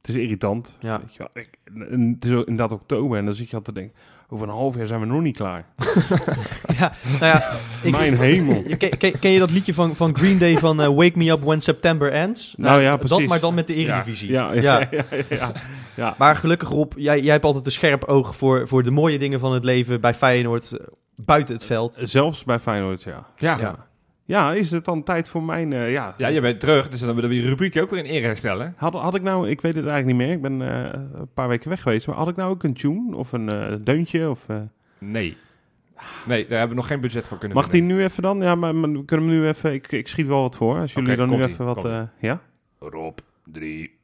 Speaker 1: het is irritant.
Speaker 2: Ja.
Speaker 1: Weet je wel. Ik, en het is inderdaad oktober en dan zit je al te denken, over een half jaar zijn we nog niet klaar.
Speaker 2: Ja, nou ja, ik-
Speaker 1: Mijn hemel.
Speaker 2: Je- Ken, ken, ken je dat liedje van, van Green Day van eh, Wake Me Up When September Ends?
Speaker 1: Nou ja,
Speaker 2: Dat,
Speaker 1: precies.
Speaker 2: maar dan met de Eredivisie.
Speaker 1: Ja, ja,
Speaker 2: Ja.
Speaker 1: ja. ja, ja, ja.
Speaker 2: Maar gelukkig Rob, jij, jij hebt altijd een scherp oog voor, voor de mooie dingen van het leven bij Feyenoord eh, buiten het veld.
Speaker 1: Zelfs bij Feyenoord, ja.
Speaker 3: Ja.
Speaker 2: Ja.
Speaker 3: Ja.
Speaker 1: Ja, is het dan tijd voor mijn... eh, ja,
Speaker 3: je bent terug, dus dan willen we je rubriekje ook weer in ere herstellen.
Speaker 1: Had, had ik nou, ik weet het eigenlijk niet meer, ik ben eh, een paar weken weg geweest, maar had ik nou ook een tune of een eh, deuntje? Of, eh,
Speaker 3: Nee. Nee, daar hebben we nog geen budget voor kunnen
Speaker 1: Mag die nu even dan? Ja, maar, maar we kunnen hem nu even... Ik, ik schiet wel wat voor. Als jullie dan nu even wat... eh, ja?
Speaker 3: Rob, drie.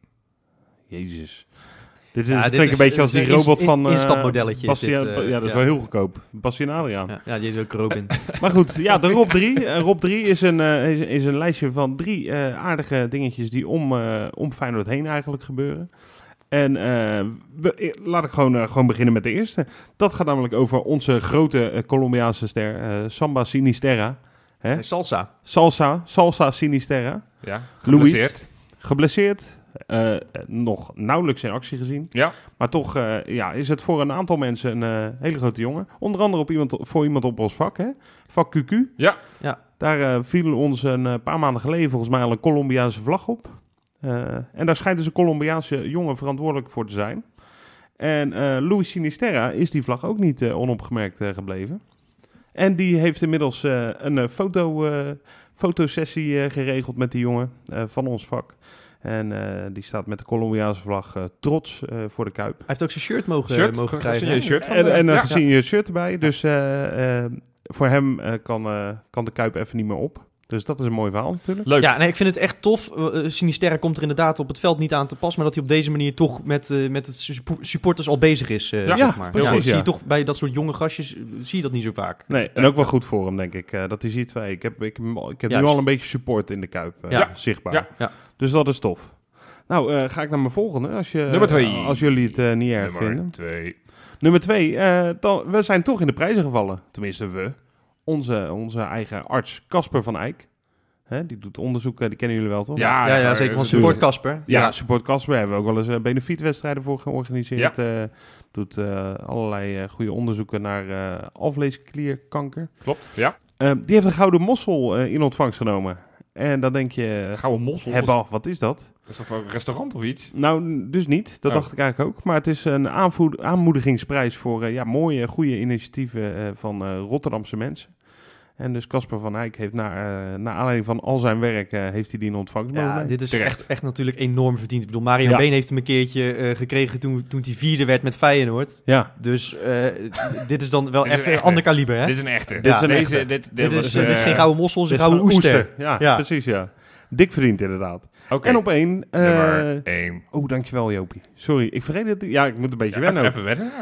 Speaker 1: Jezus. Dit, is,
Speaker 2: Ja, dit
Speaker 1: klinkt
Speaker 2: is-
Speaker 1: een beetje als die robot van... eh,
Speaker 2: instapmodelletje is
Speaker 1: Bastiaan-
Speaker 2: dit, eh,
Speaker 1: ja, dat is
Speaker 2: ja.
Speaker 1: wel heel goedkoop. Bastiaan Adriaan.
Speaker 2: Ja, ja die is ook Robin.
Speaker 1: Maar goed, ja, de Rob 3. Eh, Rob 3 is een, is, is een lijstje van drie aardige dingetjes die om, om Feyenoord heen eigenlijk gebeuren. En we- laat ik gewoon, gewoon beginnen met de eerste. Dat gaat namelijk over onze grote Colombiaanse ster, Samba Sinisterra. Hè?
Speaker 2: Salsa.
Speaker 1: Salsa, Salsa Sinisterra.
Speaker 3: Ja,
Speaker 1: Luis.
Speaker 3: geblesseerd.
Speaker 1: Eh, nog nauwelijks in actie gezien.
Speaker 3: Ja.
Speaker 1: Maar toch eh, ja, is het voor een aantal mensen een eh, hele grote jongen. Onder andere op iemand, voor iemand op ons vak, hè? vak QQ.
Speaker 3: Ja.
Speaker 2: Ja.
Speaker 1: Daar viel ons een paar maanden geleden volgens mij al een Colombiaanse vlag op. Eh, en daar schijnt dus een Colombiaanse jongen verantwoordelijk voor te zijn. En eh Luis Sinisterra is die vlag ook niet onopgemerkt eh, gebleven. En die heeft inmiddels eh, een eh, foto, eh, fotosessie eh, geregeld met die jongen eh, van ons vak. En eh, die staat met de Colombiaanse vlag eh, trots eh, voor de Kuip.
Speaker 2: Hij heeft ook zijn shirt mogen,
Speaker 3: Shirt,
Speaker 2: mogen
Speaker 3: ge-
Speaker 2: krijgen.
Speaker 3: shirt van
Speaker 1: En,
Speaker 3: de-
Speaker 1: en een
Speaker 3: ja.
Speaker 1: gesigneerd shirt erbij. Dus voor hem eh, kan, eh, kan de Kuip even niet meer op. Dus dat is een mooi verhaal natuurlijk.
Speaker 3: Leuk.
Speaker 2: Ja, nee, ik vind het echt tof. Uh, Sinisterra komt er inderdaad op het veld niet aan te pas, maar dat hij op deze manier toch met, eh, met het suppo- supporters al bezig is, eh,
Speaker 3: Ja,
Speaker 2: zeg maar.
Speaker 1: precies,
Speaker 2: Ja, zie je toch bij dat soort jonge gastjes, zie je dat niet zo vaak.
Speaker 1: Nee, en ook wel goed voor hem, denk ik. eh, dat hij ziet, wij, ik heb, ik, heb- ik heb nu al een beetje support in de Kuip
Speaker 2: Ja.
Speaker 1: zichtbaar.
Speaker 3: Ja.
Speaker 1: Dus dat is tof. Nou, eh, ga ik naar mijn volgende. Als je,
Speaker 3: Nummer twee.
Speaker 1: Als jullie het eh, niet erg
Speaker 3: Nummer
Speaker 1: vinden.
Speaker 3: twee.
Speaker 1: Nummer twee. eh, dan, we zijn toch in de prijzen gevallen. Tenminste, we. Onze, onze eigen arts Casper van Eyck. Hè, die doet onderzoek, die kennen jullie wel, toch?
Speaker 3: Ja,
Speaker 2: ja, zeker van support Casper.
Speaker 1: Ja, Support Casper hebben we ook wel eens benefietwedstrijden voor georganiseerd. eh doet eh, allerlei eh, goede onderzoeken naar eh alvleesklierkanker.
Speaker 3: Klopt. Ja.
Speaker 1: Eh, die heeft een gouden mossel eh, in ontvangst genomen. En dan denk je,
Speaker 3: Gouden mossel.
Speaker 1: hebba, wat is dat?
Speaker 3: Dat is toch een restaurant of iets?
Speaker 1: Nou, dus niet. Dat
Speaker 3: Oh.
Speaker 1: dacht ik eigenlijk ook. Maar het is een aanmoedigingsprijs voor eh, ja, mooie, goede initiatieven eh, van eh, Rotterdamse mensen. En dus Casper van Eyck heeft naar, eh, naar aanleiding van al zijn werk, eh, heeft hij die in ontvangst
Speaker 2: Ja, dit is
Speaker 3: Terecht.
Speaker 2: echt, echt natuurlijk enorm verdiend. Ik bedoel, Mario
Speaker 1: Ja.
Speaker 2: Been heeft hem een keertje eh, gekregen toen, toen hij vierde werd met Feyenoord.
Speaker 1: Ja,
Speaker 2: Dus eh, dit is dan wel
Speaker 3: Dit
Speaker 2: even
Speaker 3: een
Speaker 2: ander kaliber, hè?
Speaker 3: Dit is een echte.
Speaker 1: Dit is een
Speaker 3: Deze-
Speaker 1: echte.
Speaker 3: Dit, dit,
Speaker 2: Dit is,
Speaker 3: was,
Speaker 2: dit is geen gouden mossel, het is
Speaker 1: dit
Speaker 2: een
Speaker 1: is
Speaker 2: gouden oester.
Speaker 1: Ja,
Speaker 2: Ja.
Speaker 1: precies ja. Dik verdiend inderdaad.
Speaker 3: Oké.
Speaker 1: En op één... eh,
Speaker 3: Nummer één.
Speaker 1: oh, dankjewel Jopie. Sorry, ik vergeet het. Ja, ik moet een beetje
Speaker 3: Ja,
Speaker 1: wennen.
Speaker 3: even, even wennen.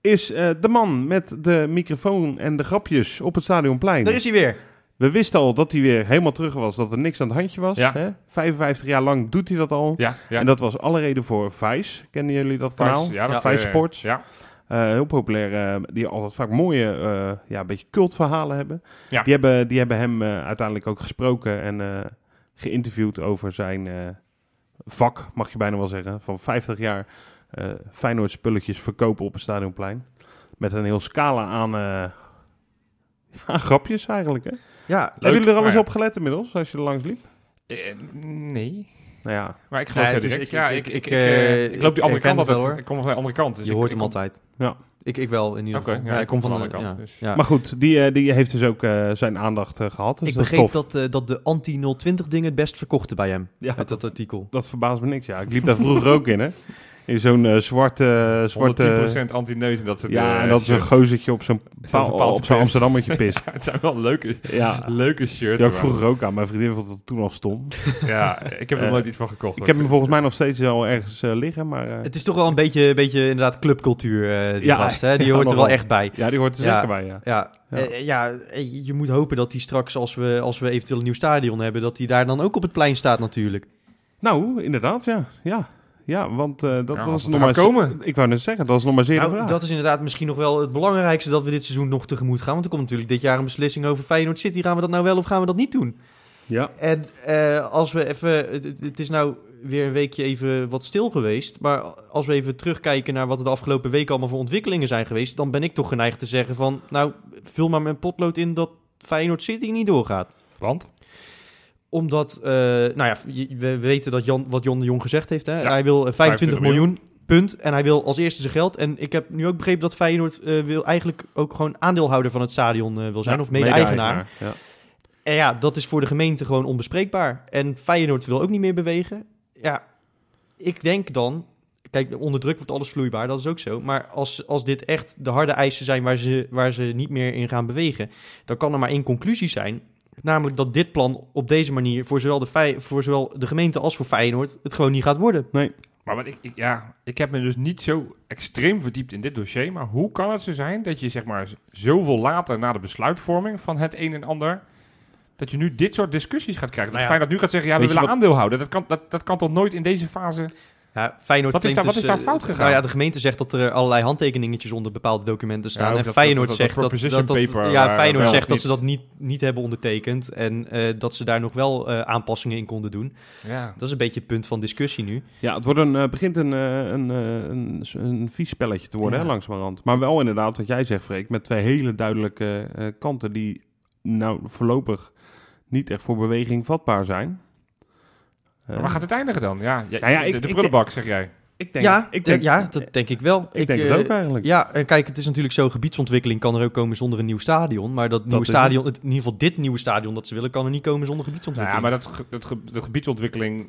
Speaker 1: Is eh, de man met de microfoon en de grapjes op het Stadionplein.
Speaker 2: Daar is hij weer.
Speaker 1: We wisten al dat hij weer helemaal terug was, dat er niks aan het handje was.
Speaker 3: Ja.
Speaker 1: Hè? 55 jaar lang doet hij dat al.
Speaker 3: Ja, ja.
Speaker 1: En dat was alle reden voor Vice. Kennen jullie dat kanaal?
Speaker 3: Vice, ja, dat,
Speaker 1: Vice
Speaker 3: eh,
Speaker 1: Sports.
Speaker 3: Ja.
Speaker 1: Eh, heel populair. die altijd vaak mooie, ja, een beetje cultverhalen hebben.
Speaker 3: Ja.
Speaker 1: Die, hebben die hebben hem uiteindelijk ook gesproken en geïnterviewd over zijn vak, mag je bijna wel zeggen. Van 50 jaar eh Feyenoord spulletjes verkopen op het stadionplein. Met een heel scala aan, eh, grapjes eigenlijk. Hè?
Speaker 2: Ja,
Speaker 1: Hebben jullie er al
Speaker 3: maar
Speaker 1: eens
Speaker 3: ja.
Speaker 1: op gelet inmiddels, als je er langs liep?
Speaker 3: Eh, nee.
Speaker 1: Nou ja,
Speaker 3: Maar ik geloof
Speaker 2: Nee,
Speaker 3: het
Speaker 2: het is-
Speaker 3: direct.
Speaker 2: ik-
Speaker 3: ja,
Speaker 2: ik-
Speaker 3: ik, ik, loop die
Speaker 2: ik
Speaker 3: andere kant altijd.
Speaker 2: wel, hoor.
Speaker 3: Ik kom van de andere kant. Dus
Speaker 2: je
Speaker 3: ik,
Speaker 2: hoort
Speaker 3: ik
Speaker 2: hem altijd.
Speaker 1: Ja.
Speaker 2: Ik, ik wel, in ieder
Speaker 3: Oké,
Speaker 2: geval.
Speaker 3: ja,
Speaker 2: ik
Speaker 3: ik
Speaker 2: kom van de
Speaker 3: de andere
Speaker 2: ja,
Speaker 3: kant, dus-
Speaker 2: ja.
Speaker 1: Maar goed, die, eh, die heeft dus ook eh, zijn aandacht eh, gehad. Dus
Speaker 2: ik
Speaker 1: dat is
Speaker 2: begreep
Speaker 1: tof.
Speaker 2: dat, eh, dat de anti-020 dingen het best verkochten bij hem.
Speaker 1: Ja,
Speaker 2: Met dat artikel.
Speaker 1: Dat verbaast me niks, ja. Ik liep daar vroeger ook in, hè. In zo'n eh, zwarte... zwarte
Speaker 3: 110% anti-neus en dat soort
Speaker 1: ja,
Speaker 3: eh,
Speaker 1: en dat is een gozertje op zo'n paal, op zo'n. Amsterdammetje pist.
Speaker 3: Ja, het zijn wel leuke,
Speaker 1: ja,
Speaker 3: leuke shirts.
Speaker 1: die had ik vroeger ook aan. Mijn vriendin vond het toen al stom.
Speaker 3: Ja, ik heb er
Speaker 1: Eh,
Speaker 3: nooit iets van gekocht.
Speaker 1: Ik heb hem volgens mij nog steeds wel ergens liggen, maar...
Speaker 2: Het is toch wel een beetje, beetje inderdaad clubcultuur, die
Speaker 1: Ja,
Speaker 2: gast. Hè? Die
Speaker 1: ja,
Speaker 2: hoort er wel echt bij.
Speaker 1: ja, die hoort er
Speaker 2: Ja.
Speaker 1: zeker bij, ja.
Speaker 2: Ja,
Speaker 1: Ja.
Speaker 2: ja. ja je moet hopen dat hij straks, als we, als we eventueel een nieuw stadion hebben, dat hij daar dan ook op het plein staat natuurlijk.
Speaker 1: Nou, inderdaad, ja. Ja, ja want eh, dat,
Speaker 3: Ja,
Speaker 1: dat
Speaker 3: als
Speaker 1: is nog maar...
Speaker 3: komen.
Speaker 1: Ik wou net zeggen, dat is nog maar zeer de
Speaker 2: Nou,
Speaker 1: vraag.
Speaker 2: dat is inderdaad misschien nog wel het belangrijkste dat we dit seizoen nog tegemoet gaan. Want er komt natuurlijk dit jaar een beslissing over Feyenoord City. Gaan we dat nou wel of gaan we dat niet doen?
Speaker 1: Ja,
Speaker 2: En eh, als we even, het, het- het is nou weer een weekje even wat stil geweest. Maar als we even terugkijken naar wat er de afgelopen weken allemaal voor ontwikkelingen zijn geweest. Dan ben ik toch geneigd te zeggen van, nou vul maar mijn potlood in dat Feyenoord City niet doorgaat.
Speaker 3: Want?
Speaker 2: Omdat, eh, nou ja, we weten dat Jan, wat Jon de Jong gezegd heeft. Hè?
Speaker 3: Ja,
Speaker 2: Hij wil eh, 25
Speaker 3: 25
Speaker 2: miljoen, punt. En hij wil als eerste zijn geld. En ik heb nu ook begrepen dat Feyenoord eh, wil eigenlijk ook gewoon aandeelhouder van het stadion eh, wil zijn.
Speaker 1: Ja,
Speaker 2: of mede-eigenaar.
Speaker 1: Ja.
Speaker 2: En ja, dat is voor de gemeente gewoon onbespreekbaar. En Feyenoord wil ook niet meer bewegen. Ja, ik denk dan, kijk, onder druk wordt alles vloeibaar, dat is ook zo. Maar als, als dit echt de harde eisen zijn waar ze, waar ze niet meer in gaan bewegen, dan kan er maar één conclusie zijn. Namelijk dat dit plan op deze manier voor zowel de, Fey- voor zowel de gemeente als voor Feyenoord het gewoon niet gaat worden.
Speaker 3: Maar wat ik, ik- ja, ik heb me dus niet zo extreem verdiept in dit dossier. Maar hoe kan het zo zijn dat je zeg maar zoveel later na de besluitvorming van het een en ander... dat je nu dit soort discussies gaat krijgen? Dat
Speaker 2: Nou ja,
Speaker 3: Feyenoord nu gaat zeggen, ja, we
Speaker 1: weet
Speaker 3: willen
Speaker 1: wat-
Speaker 3: aandeel houden. Dat kan, dat, dat kan toch nooit in deze fase...
Speaker 2: Ja, Feyenoord
Speaker 3: Wat is daar- wat is daar
Speaker 2: eh,
Speaker 3: fout gegaan?
Speaker 2: Nou ja, de gemeente zegt dat er allerlei handtekeningetjes onder bepaalde documenten staan.
Speaker 3: Ja,
Speaker 2: en
Speaker 3: dat-
Speaker 2: Feyenoord
Speaker 3: dat-
Speaker 2: zegt
Speaker 3: dat
Speaker 2: dat,
Speaker 3: proposition
Speaker 2: dat, dat-
Speaker 3: paper,
Speaker 2: ja,
Speaker 3: waar-
Speaker 2: Feyenoord zegt dat ze dat niet, niet hebben ondertekend. En eh, dat ze daar nog wel eh, aanpassingen in konden doen.
Speaker 3: Ja.
Speaker 2: Dat is een beetje het punt van discussie nu.
Speaker 1: Ja, het wordt een, eh, begint een, eh, een, eh, een, een vies spelletje te worden,
Speaker 2: Ja.
Speaker 1: hè, langzamerhand. Maar wel inderdaad, wat jij zegt, Freek, met twee hele duidelijke eh, kanten die nou voorlopig niet echt voor beweging vatbaar zijn. Eh,
Speaker 3: Maar waar gaat het eindigen dan? Ja, ja,
Speaker 1: Nou ja, ik-
Speaker 3: de, de
Speaker 1: ik-
Speaker 3: prullenbak, zeg jij.
Speaker 1: ik denk,
Speaker 2: ja,
Speaker 1: ik
Speaker 2: de-
Speaker 1: denk,
Speaker 2: ja, dat denk ik wel.
Speaker 1: ik denk
Speaker 2: eh,
Speaker 1: het ook eigenlijk.
Speaker 2: Ja, en kijk, het is natuurlijk zo, gebiedsontwikkeling kan er ook komen zonder een nieuw stadion. Maar dat nieuwe stadion, het, in ieder geval dit nieuwe stadion dat ze willen, kan er niet komen zonder
Speaker 3: Nou
Speaker 2: gebiedsontwikkeling.
Speaker 3: ja, maar dat, ge- dat ge- de gebiedsontwikkeling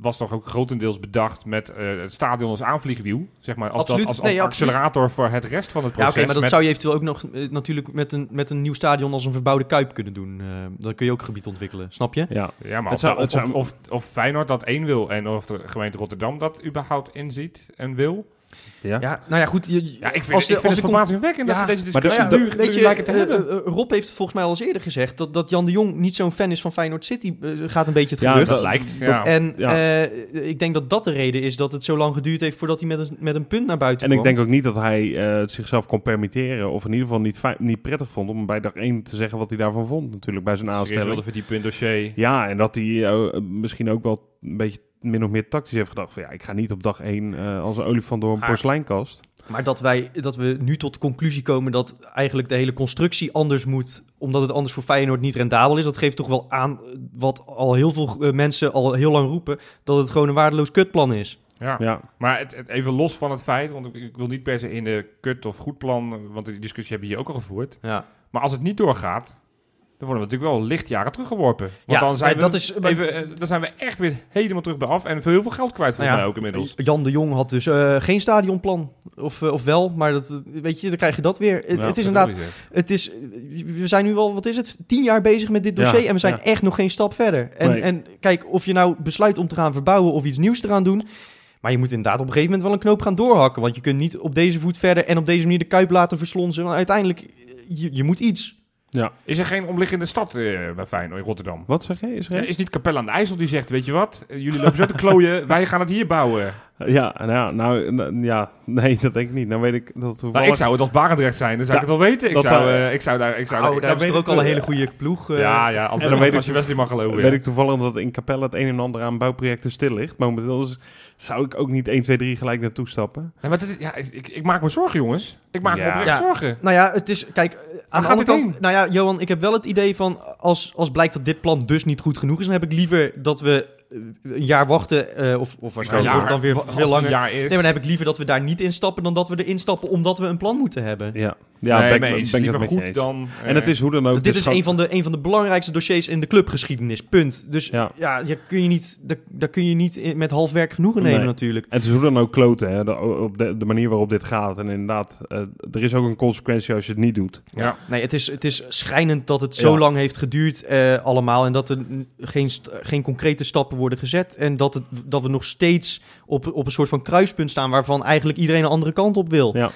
Speaker 3: was toch ook grotendeels bedacht met eh, het stadion als aanvliegwiel. Zeg maar, als, dat, als, als
Speaker 2: Nee, absoluut.
Speaker 3: accelerator voor het rest van het
Speaker 2: Ja,
Speaker 3: proces.
Speaker 2: oké, maar dat
Speaker 3: met-
Speaker 2: zou je eventueel ook nog eh, natuurlijk met een, met een nieuw stadion als een verbouwde kuip kunnen doen. Eh, dan kun je ook gebied ontwikkelen, snap je?
Speaker 1: Ja,
Speaker 3: Ja, maar
Speaker 1: Het
Speaker 3: of,
Speaker 1: zou-
Speaker 3: of,
Speaker 1: het zou-
Speaker 3: of, of, of Feyenoord dat één wil en of de gemeente Rotterdam dat überhaupt inziet en wil.
Speaker 1: Ja.
Speaker 2: Ja, nou ja, goed. Je,
Speaker 3: Ja, ik vind,
Speaker 2: als
Speaker 3: ik
Speaker 2: de-
Speaker 3: vind
Speaker 2: als
Speaker 3: het
Speaker 2: de
Speaker 3: verbazingwekkend
Speaker 2: Ja,
Speaker 3: dat we deze
Speaker 1: maar de-
Speaker 3: discussie
Speaker 2: Nou
Speaker 3: nu,
Speaker 2: ja, weet
Speaker 3: nu
Speaker 2: je,
Speaker 3: lijken te
Speaker 2: eh,
Speaker 3: hebben.
Speaker 2: eh, Rob heeft het volgens mij al eens eerder gezegd dat, dat Jan de Jong niet zo'n fan is van Feyenoord City. eh, gaat een beetje het
Speaker 1: Ja,
Speaker 2: gerucht.
Speaker 3: dat lijkt, ja.
Speaker 2: En
Speaker 1: Ja.
Speaker 2: eh, ik denk dat dat de reden is dat het zo lang geduurd heeft voordat hij met een, met een punt naar buiten
Speaker 1: En ik
Speaker 2: kwam.
Speaker 1: denk ook niet dat hij eh, het zichzelf kon permitteren, of in ieder geval niet, niet prettig vond om bij dag 1 te zeggen wat hij daarvan vond, natuurlijk bij zijn
Speaker 3: Serieus
Speaker 1: aanstelling.
Speaker 3: wilde verdiepen in dossier.
Speaker 1: Ja, en dat hij misschien ook wel een beetje min of meer tactisch heeft gedacht van ja, ik ga niet op dag 1 eh, als een olifant door een
Speaker 2: Maar-
Speaker 1: porseleinkast.
Speaker 2: Maar dat, wij, dat we nu tot de conclusie komen dat eigenlijk de hele constructie anders moet, omdat het anders voor Feyenoord niet rendabel is. Dat geeft toch wel aan wat al heel veel eh, mensen al heel lang roepen, dat het gewoon een waardeloos kutplan is.
Speaker 3: Ja.
Speaker 1: Ja,
Speaker 3: Maar het, het- even los van het feit, want ik, ik wil niet per se in de kut of goed plan, want die discussie hebben we hier ook al gevoerd.
Speaker 2: Ja,
Speaker 3: Maar als het niet doorgaat, dan worden we natuurlijk wel lichtjaren teruggeworpen. Want
Speaker 2: Ja,
Speaker 3: dan, zijn we,
Speaker 2: dat is-
Speaker 3: even, eh, dan zijn we echt weer helemaal terug bij af en voor heel veel geld kwijt
Speaker 2: Nou ja,
Speaker 3: mij ook inmiddels.
Speaker 2: Jan de Jong had dus eh, geen stadionplan. Of, eh, of wel, maar dat, weet je, dan krijg je dat weer. Het- is inderdaad, het is, we zijn nu al, wat is het, tien jaar bezig met dit dossier
Speaker 1: Ja,
Speaker 2: en we zijn echt nog geen stap verder. En,
Speaker 1: Nee.
Speaker 2: en kijk, of je nou besluit om te gaan verbouwen of iets nieuws te gaan doen. Maar je moet inderdaad op een gegeven moment wel een knoop gaan doorhakken. Want je kunt niet op deze voet verder en op deze manier de kuip laten verslonzen. Want uiteindelijk, je, je moet iets.
Speaker 1: Ja.
Speaker 3: Is er geen omliggende stad eh, bij Feyenoord in Rotterdam?
Speaker 1: Wat zeg je? Is er
Speaker 3: Ja, is niet Capelle aan de IJssel die zegt, weet je wat, jullie lopen zo te klooien, wij gaan het hier bouwen.
Speaker 1: Ja, nou, ja, nou, ja, nee, dat denk ik niet. Nou weet ik dat
Speaker 3: Nou,
Speaker 1: toevallig...
Speaker 3: ik zou het als Barendrecht zijn, dan zou ik het wel weten. Ik zou,
Speaker 1: daar-
Speaker 3: eh, ik zou daar... Ik zou daar-
Speaker 2: ze
Speaker 1: weet
Speaker 2: toch ook al een
Speaker 1: eh,
Speaker 2: hele goede ploeg. eh.
Speaker 3: ja, ja, als,
Speaker 1: En dan weet ik-
Speaker 3: als je Wesley mag geloven.
Speaker 1: weet
Speaker 3: ja.
Speaker 1: ik toevallig dat in Capelle het een en ander aan bouwprojecten stil ligt. Momenteel dus zou ik ook niet 1, 2, 3 gelijk naartoe stappen.
Speaker 3: Ja, maar dit is- ja, ik, ik maak me zorgen, jongens. Ik maak me oprecht
Speaker 2: Ja.
Speaker 3: zorgen.
Speaker 2: Nou ja, het is, kijk, aan de andere kant, nou ja, Johan, ik heb wel het idee van, als, als blijkt dat dit plan dus niet goed genoeg is, dan heb ik liever dat we een jaar wachten, eh, of, of waarschijnlijk
Speaker 3: Ja,
Speaker 2: het dan weer veel langer.
Speaker 3: jaar is.
Speaker 2: Nee, maar dan heb ik liever dat we daar niet instappen dan dat we erin stappen omdat we een plan moeten hebben.
Speaker 1: Ja, ja
Speaker 3: nee,
Speaker 1: ben,
Speaker 3: eens.
Speaker 1: ben ik het
Speaker 3: goed
Speaker 1: eens.
Speaker 3: dan...
Speaker 1: En het is hoe dan ook...
Speaker 2: dit
Speaker 1: dus
Speaker 2: is een van, de, een van de belangrijkste dossiers in de clubgeschiedenis, punt. Dus ja,
Speaker 1: Ja.
Speaker 2: je kun je niet, daar, daar kun je niet met half werk genoegen nemen
Speaker 1: Nee.
Speaker 2: natuurlijk.
Speaker 1: En het is hoe dan ook kloten, hè, de, op de, de manier waarop dit gaat. En inderdaad, eh, er is ook een consequentie als je het niet doet.
Speaker 3: Ja.
Speaker 2: Nee, het is, het is schrijnend dat het zo
Speaker 1: Ja.
Speaker 2: lang heeft geduurd eh, allemaal. En dat er geen, geen concrete stappen worden gezet. En dat, het, dat we nog steeds op, op een soort van kruispunt staan... waarvan eigenlijk iedereen een andere kant op wil.
Speaker 1: Ja.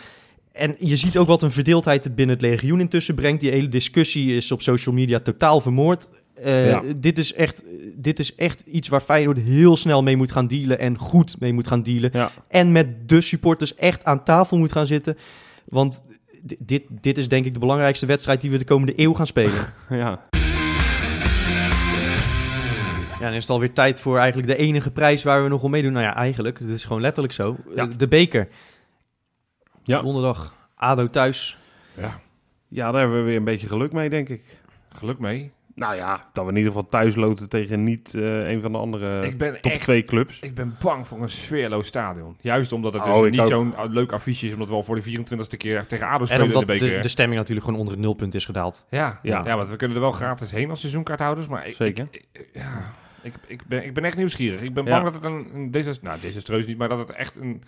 Speaker 2: En je ziet ook wat een verdeeldheid het binnen het legioen intussen brengt. Die hele discussie is op social media totaal vermoord. Eh,
Speaker 1: Ja.
Speaker 2: dit, is echt, dit is echt iets waar Feyenoord heel snel mee moet gaan dealen... en goed mee moet gaan dealen.
Speaker 1: Ja.
Speaker 2: En met de supporters echt aan tafel moet gaan zitten. Want di- dit, dit is denk ik de belangrijkste wedstrijd die we de komende eeuw gaan spelen.
Speaker 1: Ja,
Speaker 2: Ja, dan is het alweer tijd voor eigenlijk de enige prijs waar we nog om meedoen. Nou ja, eigenlijk. Het is gewoon letterlijk zo.
Speaker 1: Ja.
Speaker 2: De beker.
Speaker 1: Ja.
Speaker 2: Donderdag. ADO thuis.
Speaker 3: ja,
Speaker 1: ja, daar hebben we weer een beetje geluk mee, denk ik.
Speaker 3: geluk mee.
Speaker 1: Nou ja, dat we in ieder geval thuis loten tegen niet eh, een van de andere
Speaker 3: ik ben
Speaker 1: top
Speaker 3: echt
Speaker 1: 2 clubs.
Speaker 3: Ik ben bang voor een sfeerloos stadion. Juist omdat het dus
Speaker 1: Oh, ik
Speaker 3: niet
Speaker 1: ook.
Speaker 3: zo'n uh, leuk affiche is, omdat we al voor de 24e keer tegen ADO
Speaker 2: En
Speaker 3: spelen in de
Speaker 2: omdat
Speaker 3: beker.
Speaker 2: de, de stemming natuurlijk gewoon onder het nulpunt is gedaald.
Speaker 3: ja, ja.
Speaker 1: Ja.
Speaker 3: want we kunnen er wel gratis heen als seizoenkaarthouders, maar ik,
Speaker 1: Zeker.
Speaker 3: ik- ik- ja. Ik, ik, ben, ik ben echt nieuwsgierig. Ik ben
Speaker 1: Ja.
Speaker 3: bang dat het een, een desast- nou, desastreus niet, maar dat het echt een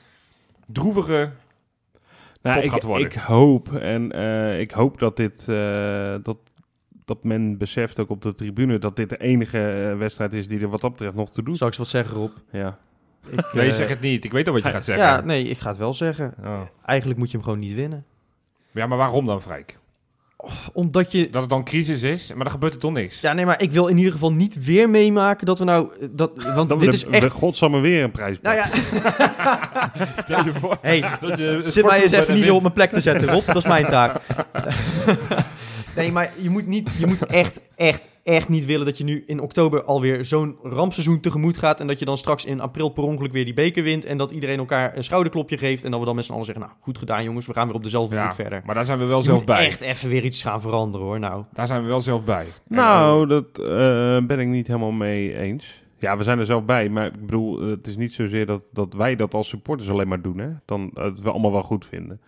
Speaker 3: droevige...
Speaker 1: Nou,
Speaker 3: pot
Speaker 1: ik,
Speaker 3: gaat worden.
Speaker 1: ik hoop en eh, ik hoop dat dit eh, dat, dat men beseft ook op de tribune dat dit de enige eh, wedstrijd is die er wat dat betreft nog te doen.
Speaker 2: Zal ik eens wat zeggen, Rob?
Speaker 1: Ja.
Speaker 2: Ik,
Speaker 3: Nee, zeg het niet. Ik weet al wat je gaat zeggen.
Speaker 2: Ja, nee, ik ga het wel zeggen.
Speaker 3: Oh.
Speaker 2: Eigenlijk moet je hem gewoon niet winnen.
Speaker 3: Ja, maar waarom dan, Freek?
Speaker 2: Omdat je...
Speaker 3: Dat het dan crisis is, maar dan gebeurt er toch niks.
Speaker 2: Ja, nee, maar ik wil in ieder geval niet weer meemaken dat we nou... eh, Dat, want
Speaker 1: Dan
Speaker 2: dit is echt...
Speaker 1: Godsamme weer een prijs.
Speaker 2: Nou ja,
Speaker 3: Stel je voor.
Speaker 2: hey,
Speaker 3: dat je
Speaker 2: zit mij eens even niet zo op. mijn plek te zetten, Rob. Dat is mijn taak. nee, maar je moet, niet, je moet echt, echt, echt niet willen dat je nu in oktober alweer zo'n rampseizoen tegemoet gaat. En dat je dan straks in april per ongeluk weer die beker wint. En dat iedereen elkaar een schouderklopje geeft. En dat we dan met z'n allen zeggen, nou, goed gedaan jongens, we gaan weer op dezelfde
Speaker 3: Ja,
Speaker 2: voet verder.
Speaker 3: maar daar zijn we wel
Speaker 2: Je
Speaker 3: zelf
Speaker 2: moet
Speaker 3: bij.
Speaker 2: echt even weer iets gaan veranderen hoor, nou.
Speaker 3: Daar zijn we wel zelf bij.
Speaker 1: Nou, dat eh, ben ik niet helemaal mee eens. Ja, we zijn er zelf bij, maar ik bedoel, eh, het is niet zozeer dat, dat wij dat als supporters alleen maar doen, hè. Dan eh, het we allemaal wel goed vinden.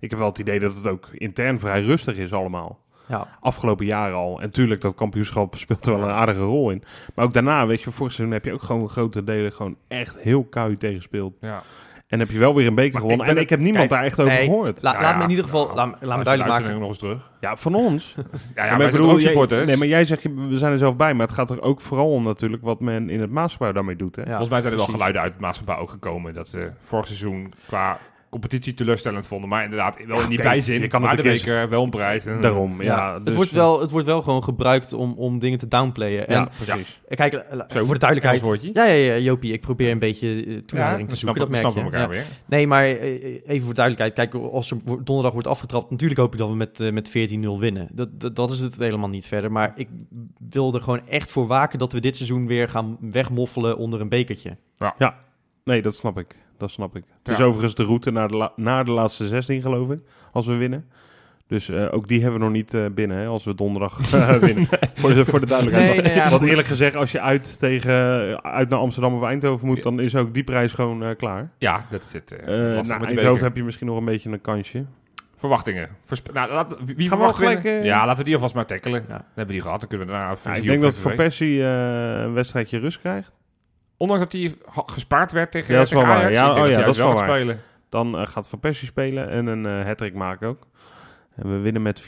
Speaker 1: Ik heb wel het idee dat het ook intern vrij rustig is allemaal.
Speaker 2: Ja,
Speaker 1: Afgelopen jaren al. En tuurlijk, dat kampioenschap speelt er wel een aardige rol in. Maar ook daarna, weet je, vorig seizoen heb je ook gewoon grote delen gewoon echt heel koud tegengespeeld.
Speaker 3: Ja.
Speaker 1: En heb je wel weer een beker
Speaker 3: Maar
Speaker 1: gewonnen.
Speaker 3: ik
Speaker 1: en ik heb niemand
Speaker 2: kijk,
Speaker 1: daar echt over
Speaker 2: nee,
Speaker 1: gehoord.
Speaker 2: La- laat
Speaker 3: ja,
Speaker 2: me in ieder geval,
Speaker 3: nou,
Speaker 2: laat, me- laat me
Speaker 3: Luister-
Speaker 2: duidelijk maken.
Speaker 3: nog eens terug.
Speaker 1: Ja, van ons.
Speaker 3: Ja, ja,
Speaker 1: maar bedoel,
Speaker 3: supporters.
Speaker 1: nee, maar jij zegt, we zijn er zelf bij. Maar het gaat er ook vooral om natuurlijk wat men in het Maasgebouw daarmee doet. Hè?
Speaker 2: Ja.
Speaker 3: Volgens mij zijn er wel geluiden uit het maatschappij ook gekomen dat ze vorig seizoen qua competitie teleurstellend vonden. Maar inderdaad, wel
Speaker 1: Ja,
Speaker 3: in die
Speaker 1: oké,
Speaker 3: bijzin.
Speaker 1: je kan
Speaker 3: maar
Speaker 1: het
Speaker 3: de beker wel een prijs. En-
Speaker 1: Daarom, ja.
Speaker 2: Ja, het,
Speaker 1: dus,
Speaker 2: wordt wel, het wordt wel gewoon gebruikt om, om dingen te downplayen. En
Speaker 1: Ja, precies.
Speaker 2: eh, kijk, eh,
Speaker 3: Zo,
Speaker 2: voor de duidelijkheid. Ja, ja, ja, Jopie, ik probeer een beetje eh,
Speaker 3: Ja,
Speaker 2: toenadering te zoeken, dat
Speaker 3: snappen,
Speaker 2: merk je.
Speaker 3: snappen we elkaar
Speaker 2: Ja.
Speaker 3: weer.
Speaker 2: Nee, maar eh, even voor duidelijkheid. Kijk, als er donderdag wordt afgetrapt, natuurlijk hoop ik dat we met, eh, met 14-0 winnen. Dat, dat, dat is het helemaal niet verder. Maar ik wil er gewoon echt voor waken dat we dit seizoen weer gaan wegmoffelen onder een bekertje.
Speaker 1: Nee, dat snap ik. Dat snap ik. Het is overigens de route naar de, la- naar de laatste 16, geloof ik. Als we winnen. Dus eh, ook die hebben we nog niet eh, binnen, hè, als we donderdag eh, winnen. Voor de, voor de duidelijkheid.
Speaker 2: Nee, nee, ja,
Speaker 1: Want eerlijk gezegd, als je uit, tegen, uit naar Amsterdam of Eindhoven moet, dan is ook die prijs gewoon klaar.
Speaker 3: Ja, dat Eh lastig
Speaker 1: naar Eindhoven heb je misschien nog een beetje een kansje.
Speaker 3: Verwachtingen. Versp- nou, laat, wie
Speaker 1: we
Speaker 3: verwacht
Speaker 1: gelijk, eh,
Speaker 3: Ja, laten we die alvast maar tackelen.
Speaker 2: Ja.
Speaker 3: Dan hebben we die gehad. Dan kunnen we daarna
Speaker 1: Ja, ik denk dat. Van Persie een wedstrijdje rust krijgt.
Speaker 3: Ondanks dat hij gespaard werd tegen,
Speaker 1: Ja, dat is
Speaker 3: tegen
Speaker 1: wel waar.
Speaker 3: Ajax.
Speaker 1: Ja, oh ja, dat is wel waar.
Speaker 3: spelen.
Speaker 1: Dan eh, gaat Van Persie spelen en een eh hat-trick maken ook. En we winnen met 4-3.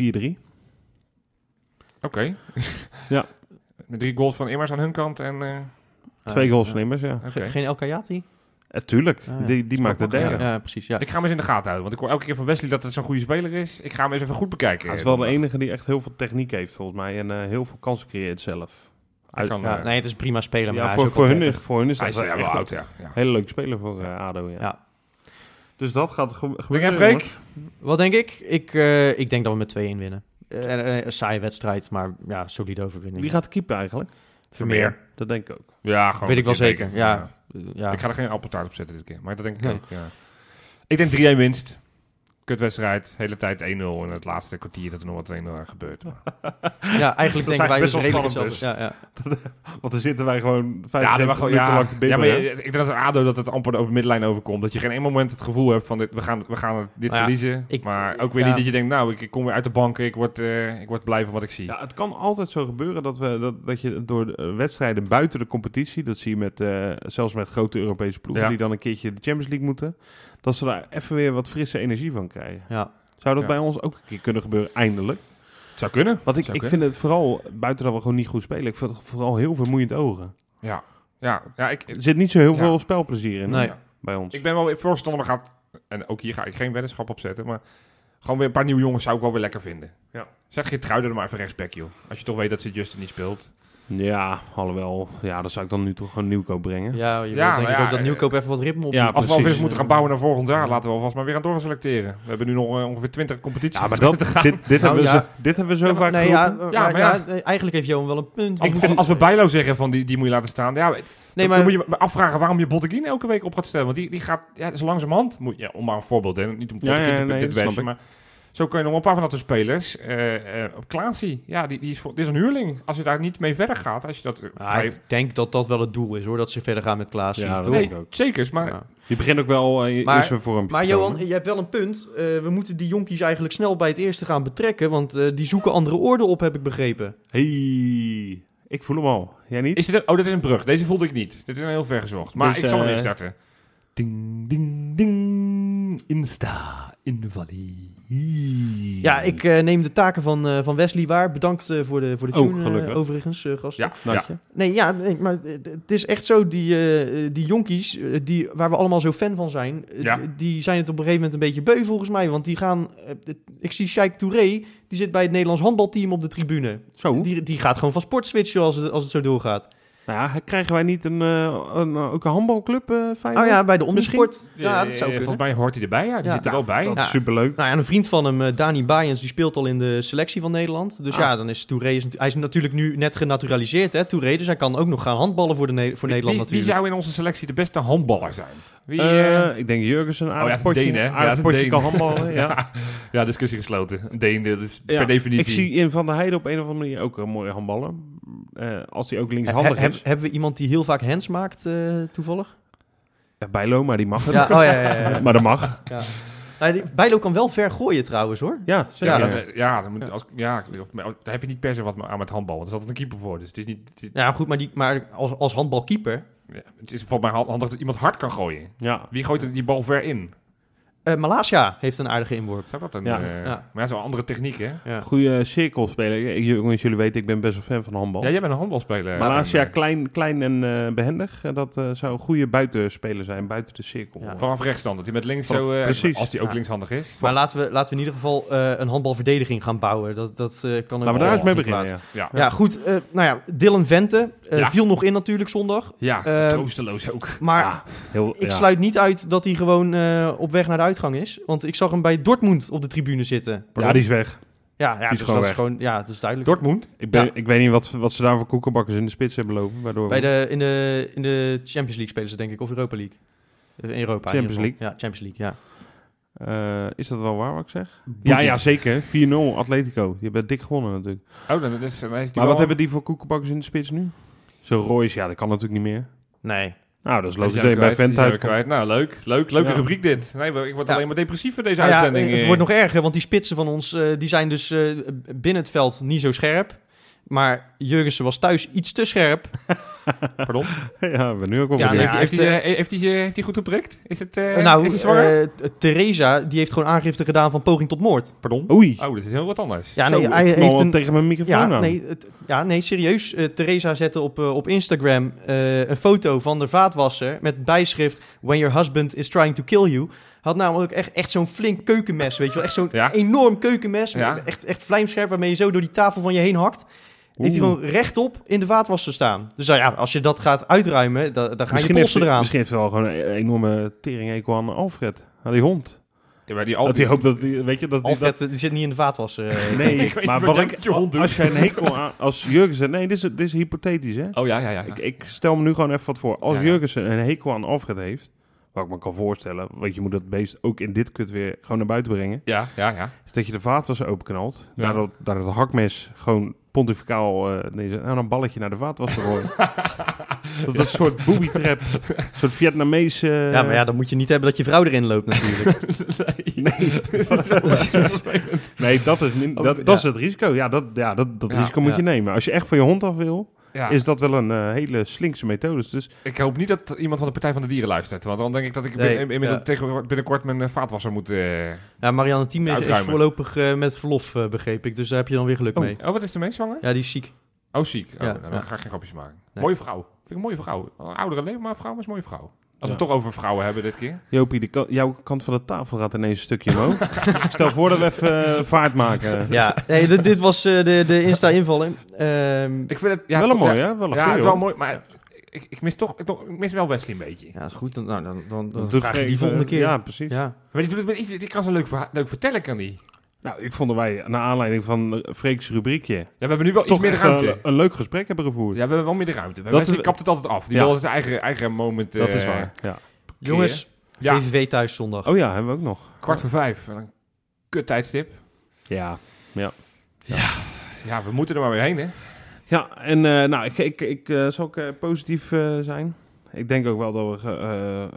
Speaker 3: Oké.
Speaker 1: Ja.
Speaker 3: Met drie goals van Immers aan hun kant en... eh,
Speaker 1: Twee
Speaker 2: Eh,
Speaker 1: goals van Immers, ja.
Speaker 2: Geen El Kayati?
Speaker 1: Eh, tuurlijk,
Speaker 2: Ah, ja.
Speaker 1: die, die maakt
Speaker 3: ja.
Speaker 1: derde.
Speaker 2: Ja, precies. Ja.
Speaker 3: Ik ga hem eens in de gaten houden, want ik hoor elke keer van Wesley dat het zo'n goede speler is. Ik ga hem eens even goed bekijken.
Speaker 1: Hij is wel de enige die echt heel veel techniek heeft, volgens mij. En eh, heel veel kansen creëert zelf.
Speaker 3: Hij kan,
Speaker 2: Ja,
Speaker 3: eh,
Speaker 2: nee, het is een prima speler, maar
Speaker 1: Ja, voor, voor, hun,
Speaker 2: 30.
Speaker 1: voor hun is
Speaker 3: Hij
Speaker 1: dat
Speaker 3: is
Speaker 1: wel echt
Speaker 3: oud, ja. ja.
Speaker 1: hele leuke speler voor eh, ADO. Ja.
Speaker 2: Ja.
Speaker 1: Dus dat gaat gebeuren.
Speaker 3: Freek?
Speaker 2: Wat denk ik? Ik, eh, ik denk dat we met 2-1 winnen. Eh, eh, een saaie wedstrijd, maar ja, solide overwinning.
Speaker 1: Wie gaat keeper eigenlijk?
Speaker 2: Vermeer?
Speaker 1: Dat denk ik ook.
Speaker 3: Ja, gewoon
Speaker 2: Weet ik wel zeker. Ja. Ja.
Speaker 3: Ik ga er geen appeltaart op zetten dit keer, maar dat denk ik
Speaker 2: Nee.
Speaker 3: ook. Ja. Ik denk 3-1 winst. Kutwedstrijd, hele tijd 1-0 en het laatste kwartier dat er nog wat 1-0 gebeurt.
Speaker 2: ja, eigenlijk denken wij dus redelijk
Speaker 1: best wel
Speaker 2: hetzelfde. Ja, ja.
Speaker 1: Want dan zitten wij gewoon 75
Speaker 3: Ja, mag gewoon,
Speaker 1: minuten
Speaker 3: ja,
Speaker 1: lang te
Speaker 3: ja, maar
Speaker 1: bibberen.
Speaker 3: je- ik denk dat het ADO dat het amper over de middenlijn overkomt. Dat je geen één moment het gevoel hebt van dit, we, gaan, we gaan dit
Speaker 2: Nou ja,
Speaker 3: verliezen.
Speaker 2: ik-
Speaker 3: maar ook weer
Speaker 2: ja.
Speaker 3: niet dat je denkt, nou, ik, ik kom weer uit de banken, ik word, eh, ik word blij van wat ik zie.
Speaker 1: Ja, het kan altijd zo gebeuren dat, we, dat, dat je door eh, wedstrijden buiten de competitie, dat zie je met, eh, zelfs met grote Europese ploegen
Speaker 3: Ja.
Speaker 1: die dan een keertje de Champions League moeten, dat ze daar even weer wat frisse energie van krijgen.
Speaker 2: ja.
Speaker 1: Zou dat
Speaker 3: Ja.
Speaker 1: bij ons ook een keer kunnen gebeuren, eindelijk?
Speaker 3: Het zou kunnen.
Speaker 1: Want ik, ik
Speaker 3: kunnen.
Speaker 1: vind het vooral, buiten dat we gewoon niet goed spelen, ik vind het vooral heel vermoeiend ogen.
Speaker 3: Ja, ja, ja ik,
Speaker 1: Er zit niet zo heel
Speaker 3: Ja.
Speaker 1: veel spelplezier in
Speaker 2: Nee.
Speaker 1: bij ons.
Speaker 3: ik ben wel weer voorstander gaat, en ook hier ga ik geen weddenschap op zetten, maar gewoon weer een paar nieuwe jongens zou ik wel weer lekker vinden.
Speaker 1: Ja.
Speaker 3: Zeg je Truiden er maar even rechtsback, joh. Als je toch weet dat ze Justin niet speelt.
Speaker 1: Ja, alhoewel, ja, dan zou ik dan nu toch gewoon nieuwkoop brengen.
Speaker 2: ja, je
Speaker 3: Ja,
Speaker 2: denk
Speaker 3: maar
Speaker 2: ik
Speaker 3: ja,
Speaker 2: ook dat Nieuwkoop even wat ritme op
Speaker 1: ja.
Speaker 3: Als we alweer
Speaker 1: precies.
Speaker 3: moeten gaan bouwen naar volgend jaar, laten we alvast maar weer aan door gaan selecteren. We hebben nu nog eh, ongeveer 20 competities
Speaker 1: Ja, maar
Speaker 3: te
Speaker 1: dat,
Speaker 3: gaan.
Speaker 1: dit, dit, hebben we
Speaker 2: ja.
Speaker 1: zo, dit hebben we zo
Speaker 3: Ja,
Speaker 1: vaak
Speaker 2: Nee, ja,
Speaker 1: geroepen.
Speaker 3: Ja,
Speaker 2: maar
Speaker 3: maar
Speaker 2: ja,
Speaker 3: ja.
Speaker 2: eigenlijk heeft Johan wel een punt.
Speaker 3: Als,
Speaker 2: We
Speaker 3: als,
Speaker 2: moeten-
Speaker 3: als we Bijlo zeggen van die, die moet je laten staan. Ja,
Speaker 2: nee,
Speaker 3: dan,
Speaker 2: maar,
Speaker 3: dan moet je me afvragen waarom je Botteguin elke week op gaat stellen. Want die, die gaat, ja, zo langzamerhand, moet, ja, om maar een voorbeeld, hè, niet om
Speaker 1: Ja,
Speaker 3: Botteguin
Speaker 1: ja,
Speaker 3: te
Speaker 1: nee,
Speaker 3: dit
Speaker 1: dat
Speaker 3: maar zo kun je nog een paar van dat soort spelers. eh eh, op Klaasie, ja, die, die is, voor, dit is een huurling. Als je daar niet mee verder gaat, als je dat...
Speaker 2: Ja,
Speaker 3: vrij-
Speaker 2: ik denk dat dat wel het doel is, hoor. Dat ze verder gaan met Klaas.
Speaker 1: Ja, dat
Speaker 3: nee,
Speaker 1: ik ook.
Speaker 3: zeker, maar
Speaker 2: Ja.
Speaker 1: Die begint ook wel uh,
Speaker 2: Maar-
Speaker 1: in zijn vorm.
Speaker 2: Maar Johan, je hebt wel een punt. Eh, we moeten die jonkies eigenlijk snel bij het eerste gaan betrekken. Want eh, die zoeken andere orde op, heb ik begrepen.
Speaker 1: Hey, Ik voel hem al. Jij niet?
Speaker 3: Is dit een, oh, dit is een brug. Deze voelde ik niet. Dit is een heel ver gezocht. Maar
Speaker 1: Dus,
Speaker 3: ik zal hem instarten. Ding, ding, ding. Insta in de valley.
Speaker 2: Ja, ik eh, neem de taken van, eh, van Wesley waar. Bedankt eh, voor de, voor de
Speaker 1: Oh,
Speaker 2: tune,
Speaker 1: gelukkig.
Speaker 2: overigens, gasten.
Speaker 3: Ja.
Speaker 2: Nee, ja, nee, maar het is echt zo, die, die jonkies, die, waar we allemaal zo fan van zijn,
Speaker 3: Ja.
Speaker 2: die zijn het op een gegeven moment een beetje beu volgens mij. Want die gaan, ik zie Sheikh Touré, die zit bij het Nederlands handbalteam op de tribune.
Speaker 1: Zo.
Speaker 2: Die, die gaat gewoon van sport switchen als het, als het zo doorgaat.
Speaker 1: Nou ja, krijgen wij niet een, eh, een, ook een handbalclub, eh Feyenoord?
Speaker 2: Oh ja, bij de omsport.
Speaker 3: Ja,
Speaker 2: Ja, dat zou
Speaker 3: eh,
Speaker 2: kunnen.
Speaker 3: Volgens mij hoort hij erbij. Ja, die
Speaker 2: Ja.
Speaker 3: zit er wel bij.
Speaker 1: Dat
Speaker 2: Ja.
Speaker 1: is superleuk.
Speaker 2: Nou ja, een vriend van hem, eh, Dani Bayens, die speelt al in de selectie van Nederland. Dus
Speaker 1: Ah.
Speaker 2: ja, dan is Touré, is, hij is natuurlijk nu net genaturaliseerd, hè, Touré. Dus hij kan ook nog gaan handballen voor, de Ne- voor
Speaker 3: Wie-
Speaker 2: Nederland
Speaker 3: wie, wie
Speaker 2: natuurlijk.
Speaker 3: zou in onze selectie de beste handballer zijn? Wie,
Speaker 1: Eh,
Speaker 3: eh,
Speaker 1: ik denk Jurgensen, een
Speaker 3: oh
Speaker 1: aardig
Speaker 3: ja,
Speaker 1: potje,
Speaker 3: Deen, hè?
Speaker 1: aardig
Speaker 3: Ja,
Speaker 1: potje kan handballen. ja.
Speaker 3: discussie gesloten. Een Deen, dat is
Speaker 1: Ja,
Speaker 3: per definitie.
Speaker 1: Ik zie in Van der Heijden op een of andere manier ook een mooie handballer. Eh, als hij ook
Speaker 2: He-
Speaker 1: linkshandig is.
Speaker 2: hebben we iemand die heel vaak hands maakt, eh, toevallig?
Speaker 1: Ja, Bijlo, maar die mag het.
Speaker 2: Ja, oh ja, ja, ja, ja.
Speaker 1: Maar dat mag.
Speaker 2: ja. Nou, Bijlo kan wel ver gooien trouwens, hoor.
Speaker 1: Ja,
Speaker 3: Ja,
Speaker 1: zeker.
Speaker 3: ja, dan moet, als, ja of, maar daar heb je niet per se wat aan met handbal. Want er is altijd een keeper voor. Dus het is niet. Het is,
Speaker 2: Ja, goed, maar, die, maar als, als handbalkeeper...
Speaker 3: ja, het is volgens mij handig dat iemand hard kan gooien.
Speaker 1: ja.
Speaker 3: Wie gooit die bal ver in?
Speaker 2: Eh Malasia heeft een aardige inworp.
Speaker 3: Zou dat een.
Speaker 1: Ja.
Speaker 3: eh,
Speaker 2: Ja.
Speaker 3: Maar ja, zo'n andere techniek, hè?
Speaker 2: Ja.
Speaker 1: Goede cirkelspeler. Jongens, jullie weten, ik ben best wel fan van handbal.
Speaker 3: Ja, jij bent een handbalspeler. Van,
Speaker 1: klein, klein en eh, behendig, eh, dat eh, zou een goede buitenspeler zijn, buiten de cirkel.
Speaker 2: Ja.
Speaker 3: Vanaf rechtstand, dat hij met links
Speaker 1: Vanaf-
Speaker 3: zo... eh,
Speaker 1: precies.
Speaker 3: Als hij ook
Speaker 2: Ja.
Speaker 3: linkshandig is.
Speaker 2: Maar laten we, laten we in ieder geval eh, een handbalverdediging gaan bouwen. Dat, dat eh, kan ook
Speaker 1: Laten we daar eens mee beginnen. Ja.
Speaker 3: Ja,
Speaker 2: Ja, goed. eh, nou ja, Dylan Vente eh,
Speaker 3: Ja.
Speaker 2: viel nog in natuurlijk zondag.
Speaker 3: ja
Speaker 2: Eh,
Speaker 3: troosteloos ook.
Speaker 2: Maar
Speaker 1: Ja, heel,
Speaker 2: ik
Speaker 1: ja.
Speaker 2: sluit niet uit dat hij gewoon eh, op weg naar de is. Want ik zag hem bij Dortmund op de tribune zitten.
Speaker 1: Ja, die is weg.
Speaker 2: Ja, ja
Speaker 1: is
Speaker 2: dus
Speaker 1: gewoon
Speaker 2: dat is gewoon, ja, dat is duidelijk.
Speaker 3: Dortmund?
Speaker 1: Ik, ben,
Speaker 2: Ja.
Speaker 1: ik weet niet wat, wat ze daar voor koekenbakkers in de spits hebben lopen. Waardoor
Speaker 2: Bij de, in, de, in de Champions League spelen ze denk ik, of Europa League. Eh, In Europa.
Speaker 1: Champions
Speaker 2: geval. Ja, Champions League, ja.
Speaker 1: Eh, is dat wel waar wat ik zeg? Ja, ja, zeker. 4-0 Atletico. Die hebben dik gewonnen natuurlijk.
Speaker 3: Oh, dan is, dan is die
Speaker 1: Maar
Speaker 3: wel-
Speaker 1: wat hebben die voor koekenbakkers in de spits nu? Zo Royce, ja, dat kan natuurlijk niet meer.
Speaker 2: Nee.
Speaker 1: Nou, dat is
Speaker 3: Die
Speaker 1: logisch bij
Speaker 3: kwijt,
Speaker 1: Vent uit.
Speaker 3: kwijt. Nou, leuk. Leuk, leuke
Speaker 1: Ja.
Speaker 3: rubriek dit. Nee, ik word
Speaker 2: Ja.
Speaker 3: alleen maar depressief van deze
Speaker 2: Nou ja,
Speaker 3: uitzending.
Speaker 2: het
Speaker 3: eh.
Speaker 2: wordt nog erger, want die spitsen van ons, eh, die zijn dus eh, binnen het veld niet zo scherp. Maar Jurgensen was thuis iets te scherp.
Speaker 3: Pardon?
Speaker 1: ja, we nu ook wel
Speaker 2: Ja,
Speaker 3: heeft,
Speaker 2: hij
Speaker 3: hij,
Speaker 2: heeft,
Speaker 3: heeft, heeft, hij, heeft hij goed geprikt? Is het, eh
Speaker 2: Eh, nou,
Speaker 3: is
Speaker 2: eh, t- Theresa, die heeft gewoon aangifte gedaan van poging tot moord.
Speaker 3: Pardon?
Speaker 1: Oei.
Speaker 3: Oh, dat is heel wat anders.
Speaker 2: Ja,
Speaker 1: Zo,
Speaker 2: nee, hij heeft een...
Speaker 1: tegen mijn microfoon
Speaker 2: Ja,
Speaker 1: aan.
Speaker 2: nee, het- ja, nee, serieus. Eh Theresa zette op, eh, op Instagram eh, een foto van de vaatwasser met bijschrift When your husband is trying to kill you. Had namelijk echt, echt zo'n flink keukenmes, weet je wel. Echt zo'n
Speaker 3: Ja.
Speaker 2: enorm keukenmes.
Speaker 3: Ja.
Speaker 2: Echt, echt vlijmscherp, waarmee je zo door die tafel van je heen hakt. Heeft hij gewoon rechtop in de vaatwasser staan. Dus nou ja, als je dat gaat uitruimen, da- dan gaan je
Speaker 1: Misschien
Speaker 2: polsen eraan.
Speaker 1: misschien heeft hij wel gewoon een enorme tering aan Alfred. Aan die hond.
Speaker 3: Ja, maar die
Speaker 1: Dat hij hoopt dat die, weet je, dat die,
Speaker 2: Alfred, eh, die zit niet in de vaatwasser. eh.
Speaker 1: dat- Nee,
Speaker 3: Ik weet
Speaker 1: maar
Speaker 3: niet
Speaker 1: wat ik, als jij een hekel aan, als Jurgensen, nee, dit is, dit is hypothetisch, hè.
Speaker 3: Oh ja, ja, ja. ja.
Speaker 1: Ik, ik stel me nu gewoon even wat voor. Als
Speaker 3: Ja, ja.
Speaker 1: Jurgensen een hekel aan Alfred heeft, wat ik me kan voorstellen, want je moet dat beest ook in dit kut weer gewoon naar buiten brengen,
Speaker 3: ja, ja, ja.
Speaker 1: is dat je de vaatwasser openknalt,
Speaker 3: Ja.
Speaker 1: daardoor, daardoor het hakmes gewoon pontificaal uh, neerzet, en een balletje naar de vaatwasser gooien. dat is een soort booby trap, een soort Vietnamese...
Speaker 2: Ja, maar ja, dan moet je niet hebben dat je vrouw erin loopt natuurlijk.
Speaker 1: Nee, nee dat, is, min, dat,
Speaker 2: ja.
Speaker 1: dat is het risico. Ja, dat, ja, dat, dat
Speaker 3: Ja,
Speaker 1: risico moet
Speaker 2: ja.
Speaker 1: je nemen. Als je echt van je hond af wil,
Speaker 3: ja.
Speaker 1: is dat wel een eh, hele slinkse methode. Dus
Speaker 3: Ik hoop niet dat iemand van de Partij van de Dieren luistert. Want dan denk ik dat ik
Speaker 2: Nee,
Speaker 3: bin- inmiddels
Speaker 2: ja.
Speaker 3: tegen, binnenkort mijn eh, vaatwasser moet... eh,
Speaker 2: Ja, Marianne Thieme is, voorlopig met verlof, begreep ik. Dus daar heb je dan weer geluk
Speaker 1: Oh.
Speaker 2: mee.
Speaker 3: Oh, wat is er mee, zwanger?
Speaker 2: Ja, die is ziek.
Speaker 3: Oh, ziek. Oh,
Speaker 2: Ja,
Speaker 3: nou, dan ga ik geen grapjes maken.
Speaker 2: Nee.
Speaker 3: Mooie vrouw. Vind ik een mooie vrouw. Een oudere leven, maar een vrouw is een mooie vrouw. Als we het toch over vrouwen hebben dit keer.
Speaker 1: Jopie, de ka- jouw kant van de tafel gaat ineens een stukje omhoog. Stel voor dat we even eh, vaart maken.
Speaker 2: Ja, nee, dit, dit was eh, de, de Insta-invalling. Ehm,
Speaker 3: Ik vind het... Ja,
Speaker 1: wel een mooi,
Speaker 3: ja,
Speaker 1: hè? Wel een
Speaker 3: Ja,
Speaker 1: goeie,
Speaker 3: het is wel mooi, maar ik, ik mis toch... Ik, toch- ik mis wel Wesley een beetje.
Speaker 2: ja, is goed. Dan, nou, dan, dan, vraag je die volgende keer.
Speaker 1: Ja, precies.
Speaker 2: Ja.
Speaker 3: Maar die, doet het met iets- die kan zo leuk, verha- leuk vertellen, kan die.
Speaker 1: Nou, ik vond dat wij, naar aanleiding van Freek's rubriekje,
Speaker 3: Ja, we hebben nu wel iets meer ruimte.
Speaker 1: een, een leuk gesprek hebben gevoerd.
Speaker 3: Ja, we hebben wel meer de ruimte.
Speaker 1: Dat
Speaker 3: Wesley
Speaker 1: is-
Speaker 3: kapt het altijd af. Die
Speaker 1: Ja.
Speaker 3: wil zijn eigen, eigen moment...
Speaker 1: dat is
Speaker 3: eh,
Speaker 1: waar. Ja.
Speaker 2: Jongens,
Speaker 3: Ja,
Speaker 2: VVV thuis zondag.
Speaker 1: Oh ja, hebben we ook nog.
Speaker 3: kwart voor vijf. Een kut tijdstip.
Speaker 1: Ja.
Speaker 3: Ja, we moeten er maar weer heen, hè?
Speaker 1: Ja, en eh, nou, ik, ik, ik eh, zal ook eh, positief eh, zijn. Ik denk ook wel dat we eh, eh,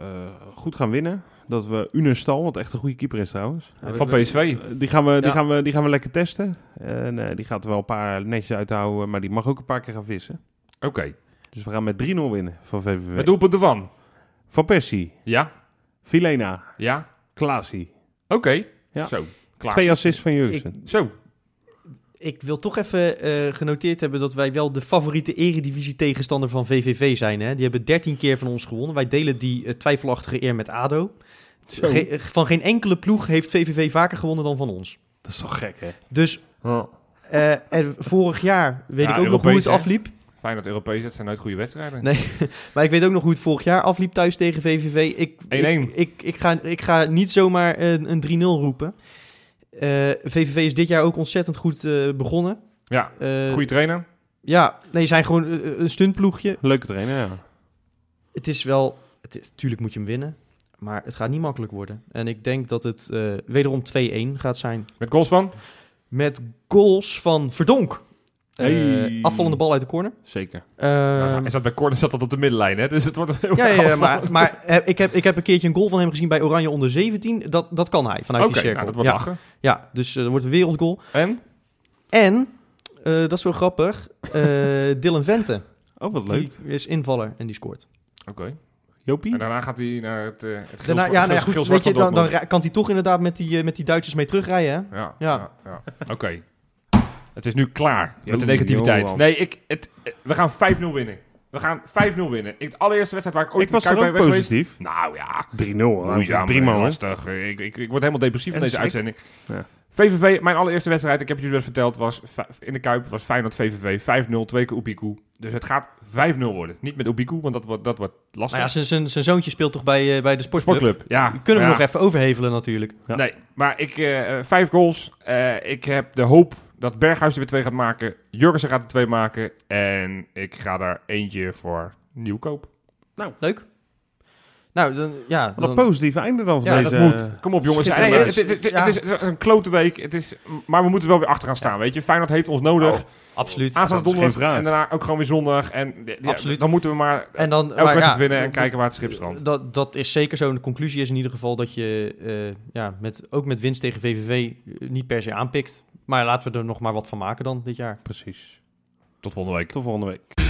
Speaker 1: goed gaan winnen. Dat we Unestal, wat echt een goede keeper is trouwens.
Speaker 3: Van PSV.
Speaker 1: Die gaan, we, die,
Speaker 2: Ja.
Speaker 1: gaan we, die gaan we lekker testen. En eh, die gaat er wel een paar netjes uithouden, maar die mag ook een paar keer gaan vissen.
Speaker 3: Oké.
Speaker 1: Dus we gaan met 3-0 winnen van VVV.
Speaker 3: Met doelpunten van?
Speaker 1: Van Persie,
Speaker 3: Ja?
Speaker 1: Filena,
Speaker 3: Ja?
Speaker 1: Klaasie.
Speaker 3: Oké.
Speaker 1: Ja.
Speaker 3: Zo.
Speaker 1: Twee assists van Jurgensen.
Speaker 3: Zo.
Speaker 2: Ik wil toch even eh, genoteerd hebben dat wij wel de favoriete eredivisie tegenstander van VVV zijn. Hè? Die hebben 13 keer van ons gewonnen. Wij delen die eh, twijfelachtige eer met ADO. Ge- eh, van geen enkele ploeg heeft VVV vaker gewonnen dan van ons.
Speaker 1: Dat is toch gek, hè?
Speaker 2: Dus en vorig jaar weet
Speaker 3: Ja,
Speaker 2: ik ook nog hoe het
Speaker 3: hè?
Speaker 2: afliep.
Speaker 3: Fijn dat Europees, het zijn nooit goede wedstrijden.
Speaker 2: Nee, maar ik weet ook nog hoe het vorig jaar afliep thuis tegen VVV. Ik,
Speaker 3: 1-1.
Speaker 2: ik, ik, ik, ga, ik ga niet zomaar een, een 3-0 roepen. Eh, VVV is dit jaar ook ontzettend goed eh, begonnen.
Speaker 3: Ja.
Speaker 2: Eh,
Speaker 3: Goede trainer.
Speaker 2: Ja, nee, zijn gewoon eh, een stuntploegje.
Speaker 1: Leuke trainer, ja.
Speaker 2: Het is wel... Het is, tuurlijk moet je hem winnen. Maar het gaat niet makkelijk worden. En ik denk dat het eh, wederom 2-1 gaat zijn.
Speaker 3: Met goals van?
Speaker 2: Met goals van Verdonk. Eh,
Speaker 1: Hey.
Speaker 2: afvallende bal uit de corner.
Speaker 1: Zeker.
Speaker 3: Nou,
Speaker 2: Ehm,
Speaker 3: is dat bij corner zat dat op de middenlijn, hè? Dus het wordt heel
Speaker 2: ja, ja, ja, maar, maar eh, ik, heb, ik heb een keertje een goal van hem gezien bij Oranje onder 17. Dat, dat kan hij vanuit die cirkel.
Speaker 3: nou, dat wordt
Speaker 2: ja,
Speaker 3: lachen.
Speaker 2: ja, dus eh, dat wordt een wereldgoal.
Speaker 3: En?
Speaker 2: En, eh, dat is wel grappig, eh, Dylan Vente.
Speaker 1: Oh, wat leuk.
Speaker 2: Die is invaller en die scoort.
Speaker 3: Oké.
Speaker 1: Jopie?
Speaker 3: En daarna gaat hij naar het, eh het
Speaker 2: Daarna, ja, nou goed, weet je, dan, dan kan hij toch inderdaad met die, eh, met die Duitsers mee terugrijden, hè?
Speaker 3: Ja,
Speaker 2: Ja.
Speaker 3: ja. ja. Oké. Het is nu klaar met de negativiteit. Nee, ik, het, eh, we gaan 5-0 winnen. We gaan 5-0 winnen. Ik, de allereerste wedstrijd waar ik ooit
Speaker 1: Ik was er ook positief.
Speaker 3: Nou ja,
Speaker 1: 3-0.
Speaker 3: moeizaam,
Speaker 1: Prima,
Speaker 3: lastig. Ik, ik, ik word helemaal depressief van deze
Speaker 1: schrik.
Speaker 3: uitzending.
Speaker 1: Ja.
Speaker 3: VVV, mijn allereerste wedstrijd, ik heb je dus net verteld, was in de Kuip, was Feyenoord VVV. 5-0, twee keer Oepiku. Dus het gaat 5-0 worden. Niet met Oepiku, want dat wordt, dat wordt lastig.
Speaker 2: Nou ja, zijn- zijn zijn zoontje speelt toch bij, eh, bij de sportclub?
Speaker 3: Sportclub, ja.
Speaker 2: Kunnen we
Speaker 3: ja.
Speaker 2: nog even overhevelen natuurlijk.
Speaker 1: Ja.
Speaker 3: Nee, maar ik, eh, vijf goals. Eh, ik heb de hoop dat Berghuis er weer twee gaat maken. Jurgensen gaat er twee maken. En ik ga daar eentje voor nieuwkoop.
Speaker 2: Leuk. Nou, dan, ja.
Speaker 1: Wat
Speaker 2: Dan,
Speaker 1: positief einde dan van
Speaker 2: Ja,
Speaker 1: deze...
Speaker 3: dat moet. Kom op jongens. Nee, het,
Speaker 2: het
Speaker 3: het-
Speaker 2: is-
Speaker 3: het-
Speaker 2: ja.
Speaker 3: het is, het is een klote week. Het is, maar we moeten wel weer achter gaan staan, weet je. Feyenoord heeft ons nodig.
Speaker 2: Oh, absoluut.
Speaker 3: Aanstaande donderdag en daarna ook gewoon weer zondag. En ja,
Speaker 2: Absoluut.
Speaker 3: dan moeten we maar
Speaker 2: En dan,
Speaker 3: elke
Speaker 2: maar
Speaker 3: wedstrijd
Speaker 2: ja,
Speaker 3: winnen en kijken waar het schip strandt.
Speaker 2: Dat, dat is zeker zo. En de conclusie is in ieder geval dat je eh, ja, met, ook met winst tegen VVV eh, niet per se aanpikt. Maar laten we er nog maar wat van maken dan dit jaar.
Speaker 1: Precies.
Speaker 3: Tot volgende week.
Speaker 1: Tot volgende week.